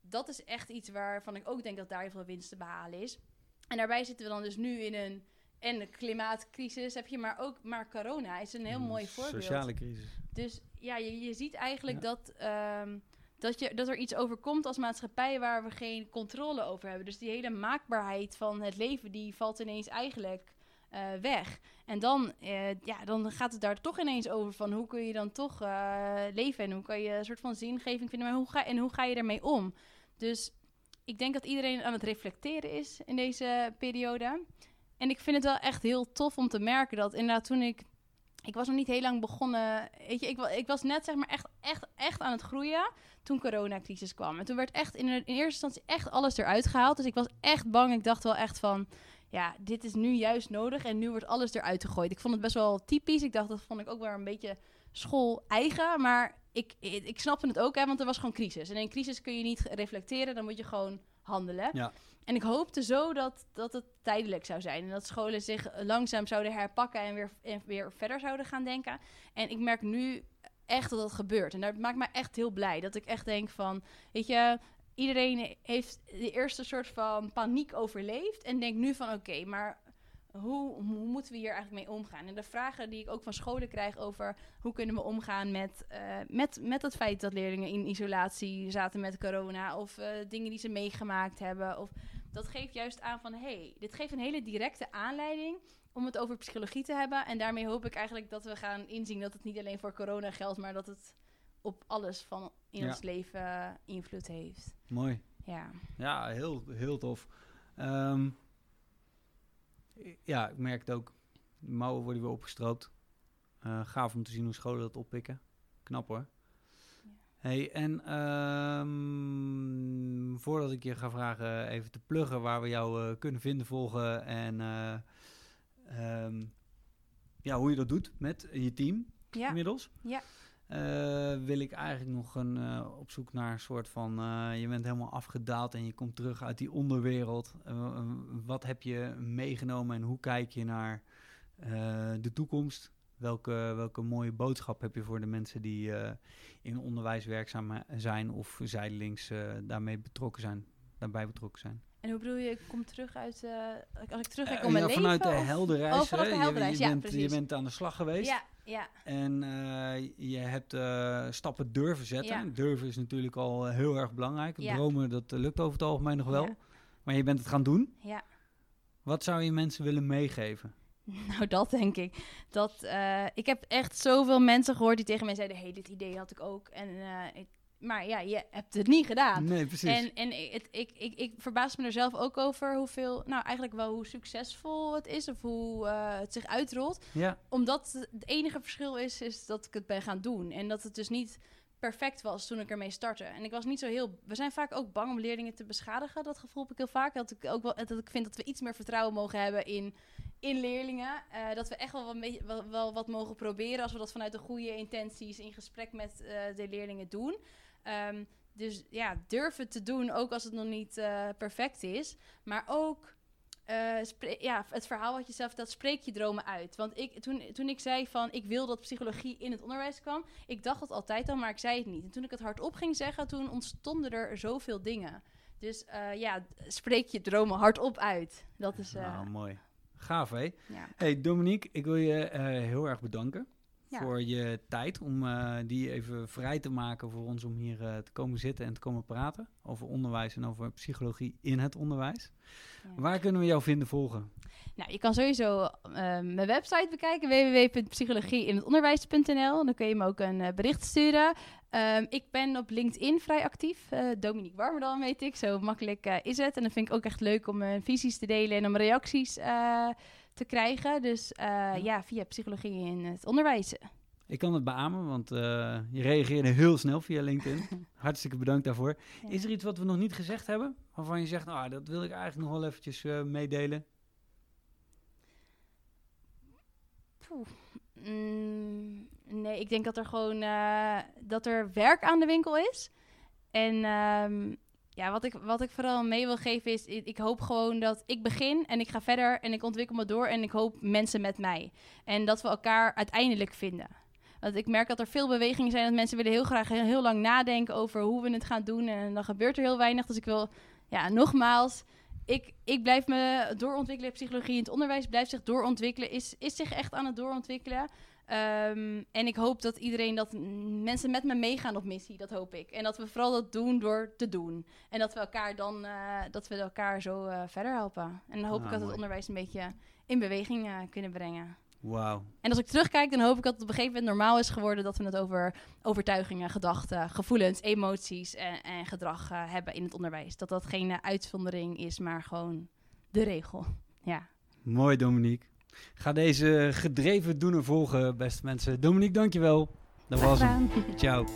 dat is echt iets waarvan ik ook denk dat daar heel veel winst te behalen is. En daarbij zitten we dan dus nu in een en de klimaatcrisis heb je, maar ook maar corona is een heel Een mooi voorbeeld. Sociale crisis. Dus ja, je, je ziet eigenlijk Ja. dat, ehm, dat, je, dat er iets overkomt als maatschappij waar we geen controle over hebben. Dus die hele maakbaarheid van het leven, die valt ineens eigenlijk eh, weg. En dan, eh, ja, dan gaat het daar toch ineens over van hoe kun je dan toch eh, leven en hoe kan je een soort van zingeving vinden, maar hoe ga, en hoe ga je ermee om? Dus ik denk dat iedereen aan het reflecteren is in deze periode. En ik vind het wel echt heel tof om te merken dat inderdaad toen ik ik was nog niet heel lang begonnen. Weet je, ik, ik was net zeg maar echt, echt, echt aan het groeien toen coronacrisis kwam. En toen werd echt in, in eerste instantie echt alles eruit gehaald. Dus ik was echt bang. Ik dacht wel echt van, ja, dit is nu juist nodig en nu wordt alles eruit gegooid. Ik vond het best wel typisch. Ik dacht, dat vond ik ook wel een beetje school-eigen. Maar ik, ik, ik snapte het ook, hè, want er was gewoon crisis. En in crisis kun je niet reflecteren, dan moet je gewoon handelen. Ja. En ik hoopte zo dat, dat het tijdelijk zou zijn. En dat scholen zich langzaam zouden herpakken en weer, en weer verder zouden gaan denken. En ik merk nu echt dat dat gebeurt. En dat maakt me echt heel blij. Dat ik echt denk van, weet je, iedereen heeft de eerste soort van paniek overleefd. En denkt nu van, oké, maar hoe, hoe moeten we hier eigenlijk mee omgaan? En de vragen die ik ook van scholen krijg over hoe kunnen we omgaan met, eh, met, met het feit dat leerlingen in isolatie zaten met corona. Of eh, dingen die ze meegemaakt hebben. Of dat geeft juist aan van, hey, dit geeft een hele directe aanleiding om het over psychologie te hebben. En daarmee hoop ik eigenlijk dat we gaan inzien dat het niet alleen voor corona geldt, maar dat het op alles van in Ja. ons leven eh, invloed heeft. Mooi. Ja. Ja, heel, heel tof. Ehm, ja, ik merk het ook. De mouwen worden weer opgestroopt. Eh, gaaf om te zien hoe scholen dat oppikken. Knap hoor. Ja. Hey, en ehm, voordat ik je ga vragen even te pluggen waar we jou eh, kunnen vinden, volgen en eh, ehm, ja, hoe je dat doet met je team Ja, inmiddels. Ja. Eh, wil ik eigenlijk nog een, eh, op zoek naar een soort van... eh, je bent helemaal afgedaald en je komt terug uit die onderwereld. Wat heb je meegenomen en hoe kijk je naar de toekomst? Welke, welke mooie boodschap heb je voor de mensen die in onderwijs werkzaam zijn... of zijdelings eh, daarmee betrokken zijn, daarbij betrokken zijn? En hoe bedoel je, ik kom terug uit... als ik terugkijk om mijn ja, leven? vanuit de helderreis. Oh, de Je- je, ja, bent, je bent aan de slag geweest. Ja, ja. En eh, je hebt eh, stappen durven zetten. Ja. Durven is natuurlijk al eh, heel erg belangrijk. Ja. Dromen, dat lukt over het algemeen nog wel. Ja. Maar je bent het gaan doen. Ja. Wat zou je mensen willen meegeven? Nou, dat denk ik. Dat, ik heb echt zoveel mensen gehoord die tegen mij zeiden... hey, dit idee had ik ook. En, ik- maar ja, je hebt het niet gedaan. Nee, precies. En, en ik- het, ik, ik, ik verbaas me er zelf ook over hoeveel... Nou, eigenlijk wel hoe succesvol het is of hoe eh, het zich uitrolt. ja, Omdat het enige verschil is, is dat ik het ben gaan doen. En dat het dus niet perfect was toen ik ermee startte. En ik was niet zo heel... We zijn vaak ook bang om leerlingen te beschadigen. Dat gevoel heb ik heel vaak. Dat ik ook wel dat ik vind dat we iets meer vertrouwen mogen hebben in, in leerlingen. Eh, dat we echt wel, wat wel wat mogen proberen als we dat vanuit de goede intenties in gesprek met eh, de leerlingen doen. Ehm, dus ja, durven te doen, ook als het nog niet eh, perfect is. Maar ook spre- ja, het verhaal wat je zelf vertelt, spreek je dromen uit. Want ik, toen, toen ik zei van, ik wil dat psychologie in het onderwijs kwam, ik dacht het altijd al, maar ik zei het niet. En toen ik het hardop ging zeggen, toen ontstonden er zoveel dingen. Dus eh, ja, spreek je dromen hardop uit. Dat is, nou, mooi. Gaaf, hè? ja. Hey, Dominique, ik wil je heel erg bedanken Ja. voor je tijd. Om eh, die even vrij te maken voor ons om hier eh, te komen zitten en te komen praten. Over onderwijs en over psychologie in het onderwijs. Ja. Waar kunnen we jou vinden volgen? Nou, je kan sowieso eh, mijn website bekijken, www.psychologieinhetonderwijs.nl. Dan kun je me ook een bericht sturen. Ehm, ik ben op LinkedIn vrij actief. Dominique Warmerdam heet ik, zo makkelijk is het. En dat vind ik ook echt leuk om mijn visies te delen en om reacties eh, te krijgen. Dus eh, ja, via psychologie in het onderwijs. Ik kan het beamen, want eh, je reageerde heel snel via LinkedIn. Hartstikke bedankt daarvoor. Ja. Is er iets wat we nog niet gezegd hebben? Waarvan je zegt, nou, dat wil ik eigenlijk nog wel eventjes eh, meedelen. Mm, nee, ik denk dat er gewoon dat er werk aan de winkel is. En ehm, ja, wat ik, wat ik vooral mee wil geven is, ik, hoop gewoon dat ik begin en ik ga verder en ik ontwikkel me door en ik hoop mensen met mij. En dat we elkaar uiteindelijk vinden. Want ik merk dat er veel bewegingen zijn dat mensen willen heel graag heel, heel lang nadenken over hoe we het gaan doen. En dan gebeurt er heel weinig. Dus ik wil, ja, nogmaals, ik, ik blijf me doorontwikkelen. Psychologie in het onderwijs blijft zich doorontwikkelen. Is, is zich echt aan het doorontwikkelen. Ehm, en ik hoop dat iedereen dat mensen met me meegaan op missie. Dat hoop ik. En dat we vooral dat doen door te doen. En dat we elkaar dan eh, dat we elkaar zo eh, verder helpen. En dan hoop Ah, ik dat mooi. het onderwijs een beetje in beweging eh, kunnen brengen. Wauw. En als ik terugkijk, dan hoop ik dat het op een gegeven moment normaal is geworden dat we het over overtuigingen, gedachten, gevoelens, emoties en, en gedrag hebben in het onderwijs. Dat dat geen uitzondering is, maar gewoon de regel. Ja. Mooi, Dominique. Ga deze gedreven doener volgen, beste mensen. Dominique, dankjewel. Dat was hem. Ciao.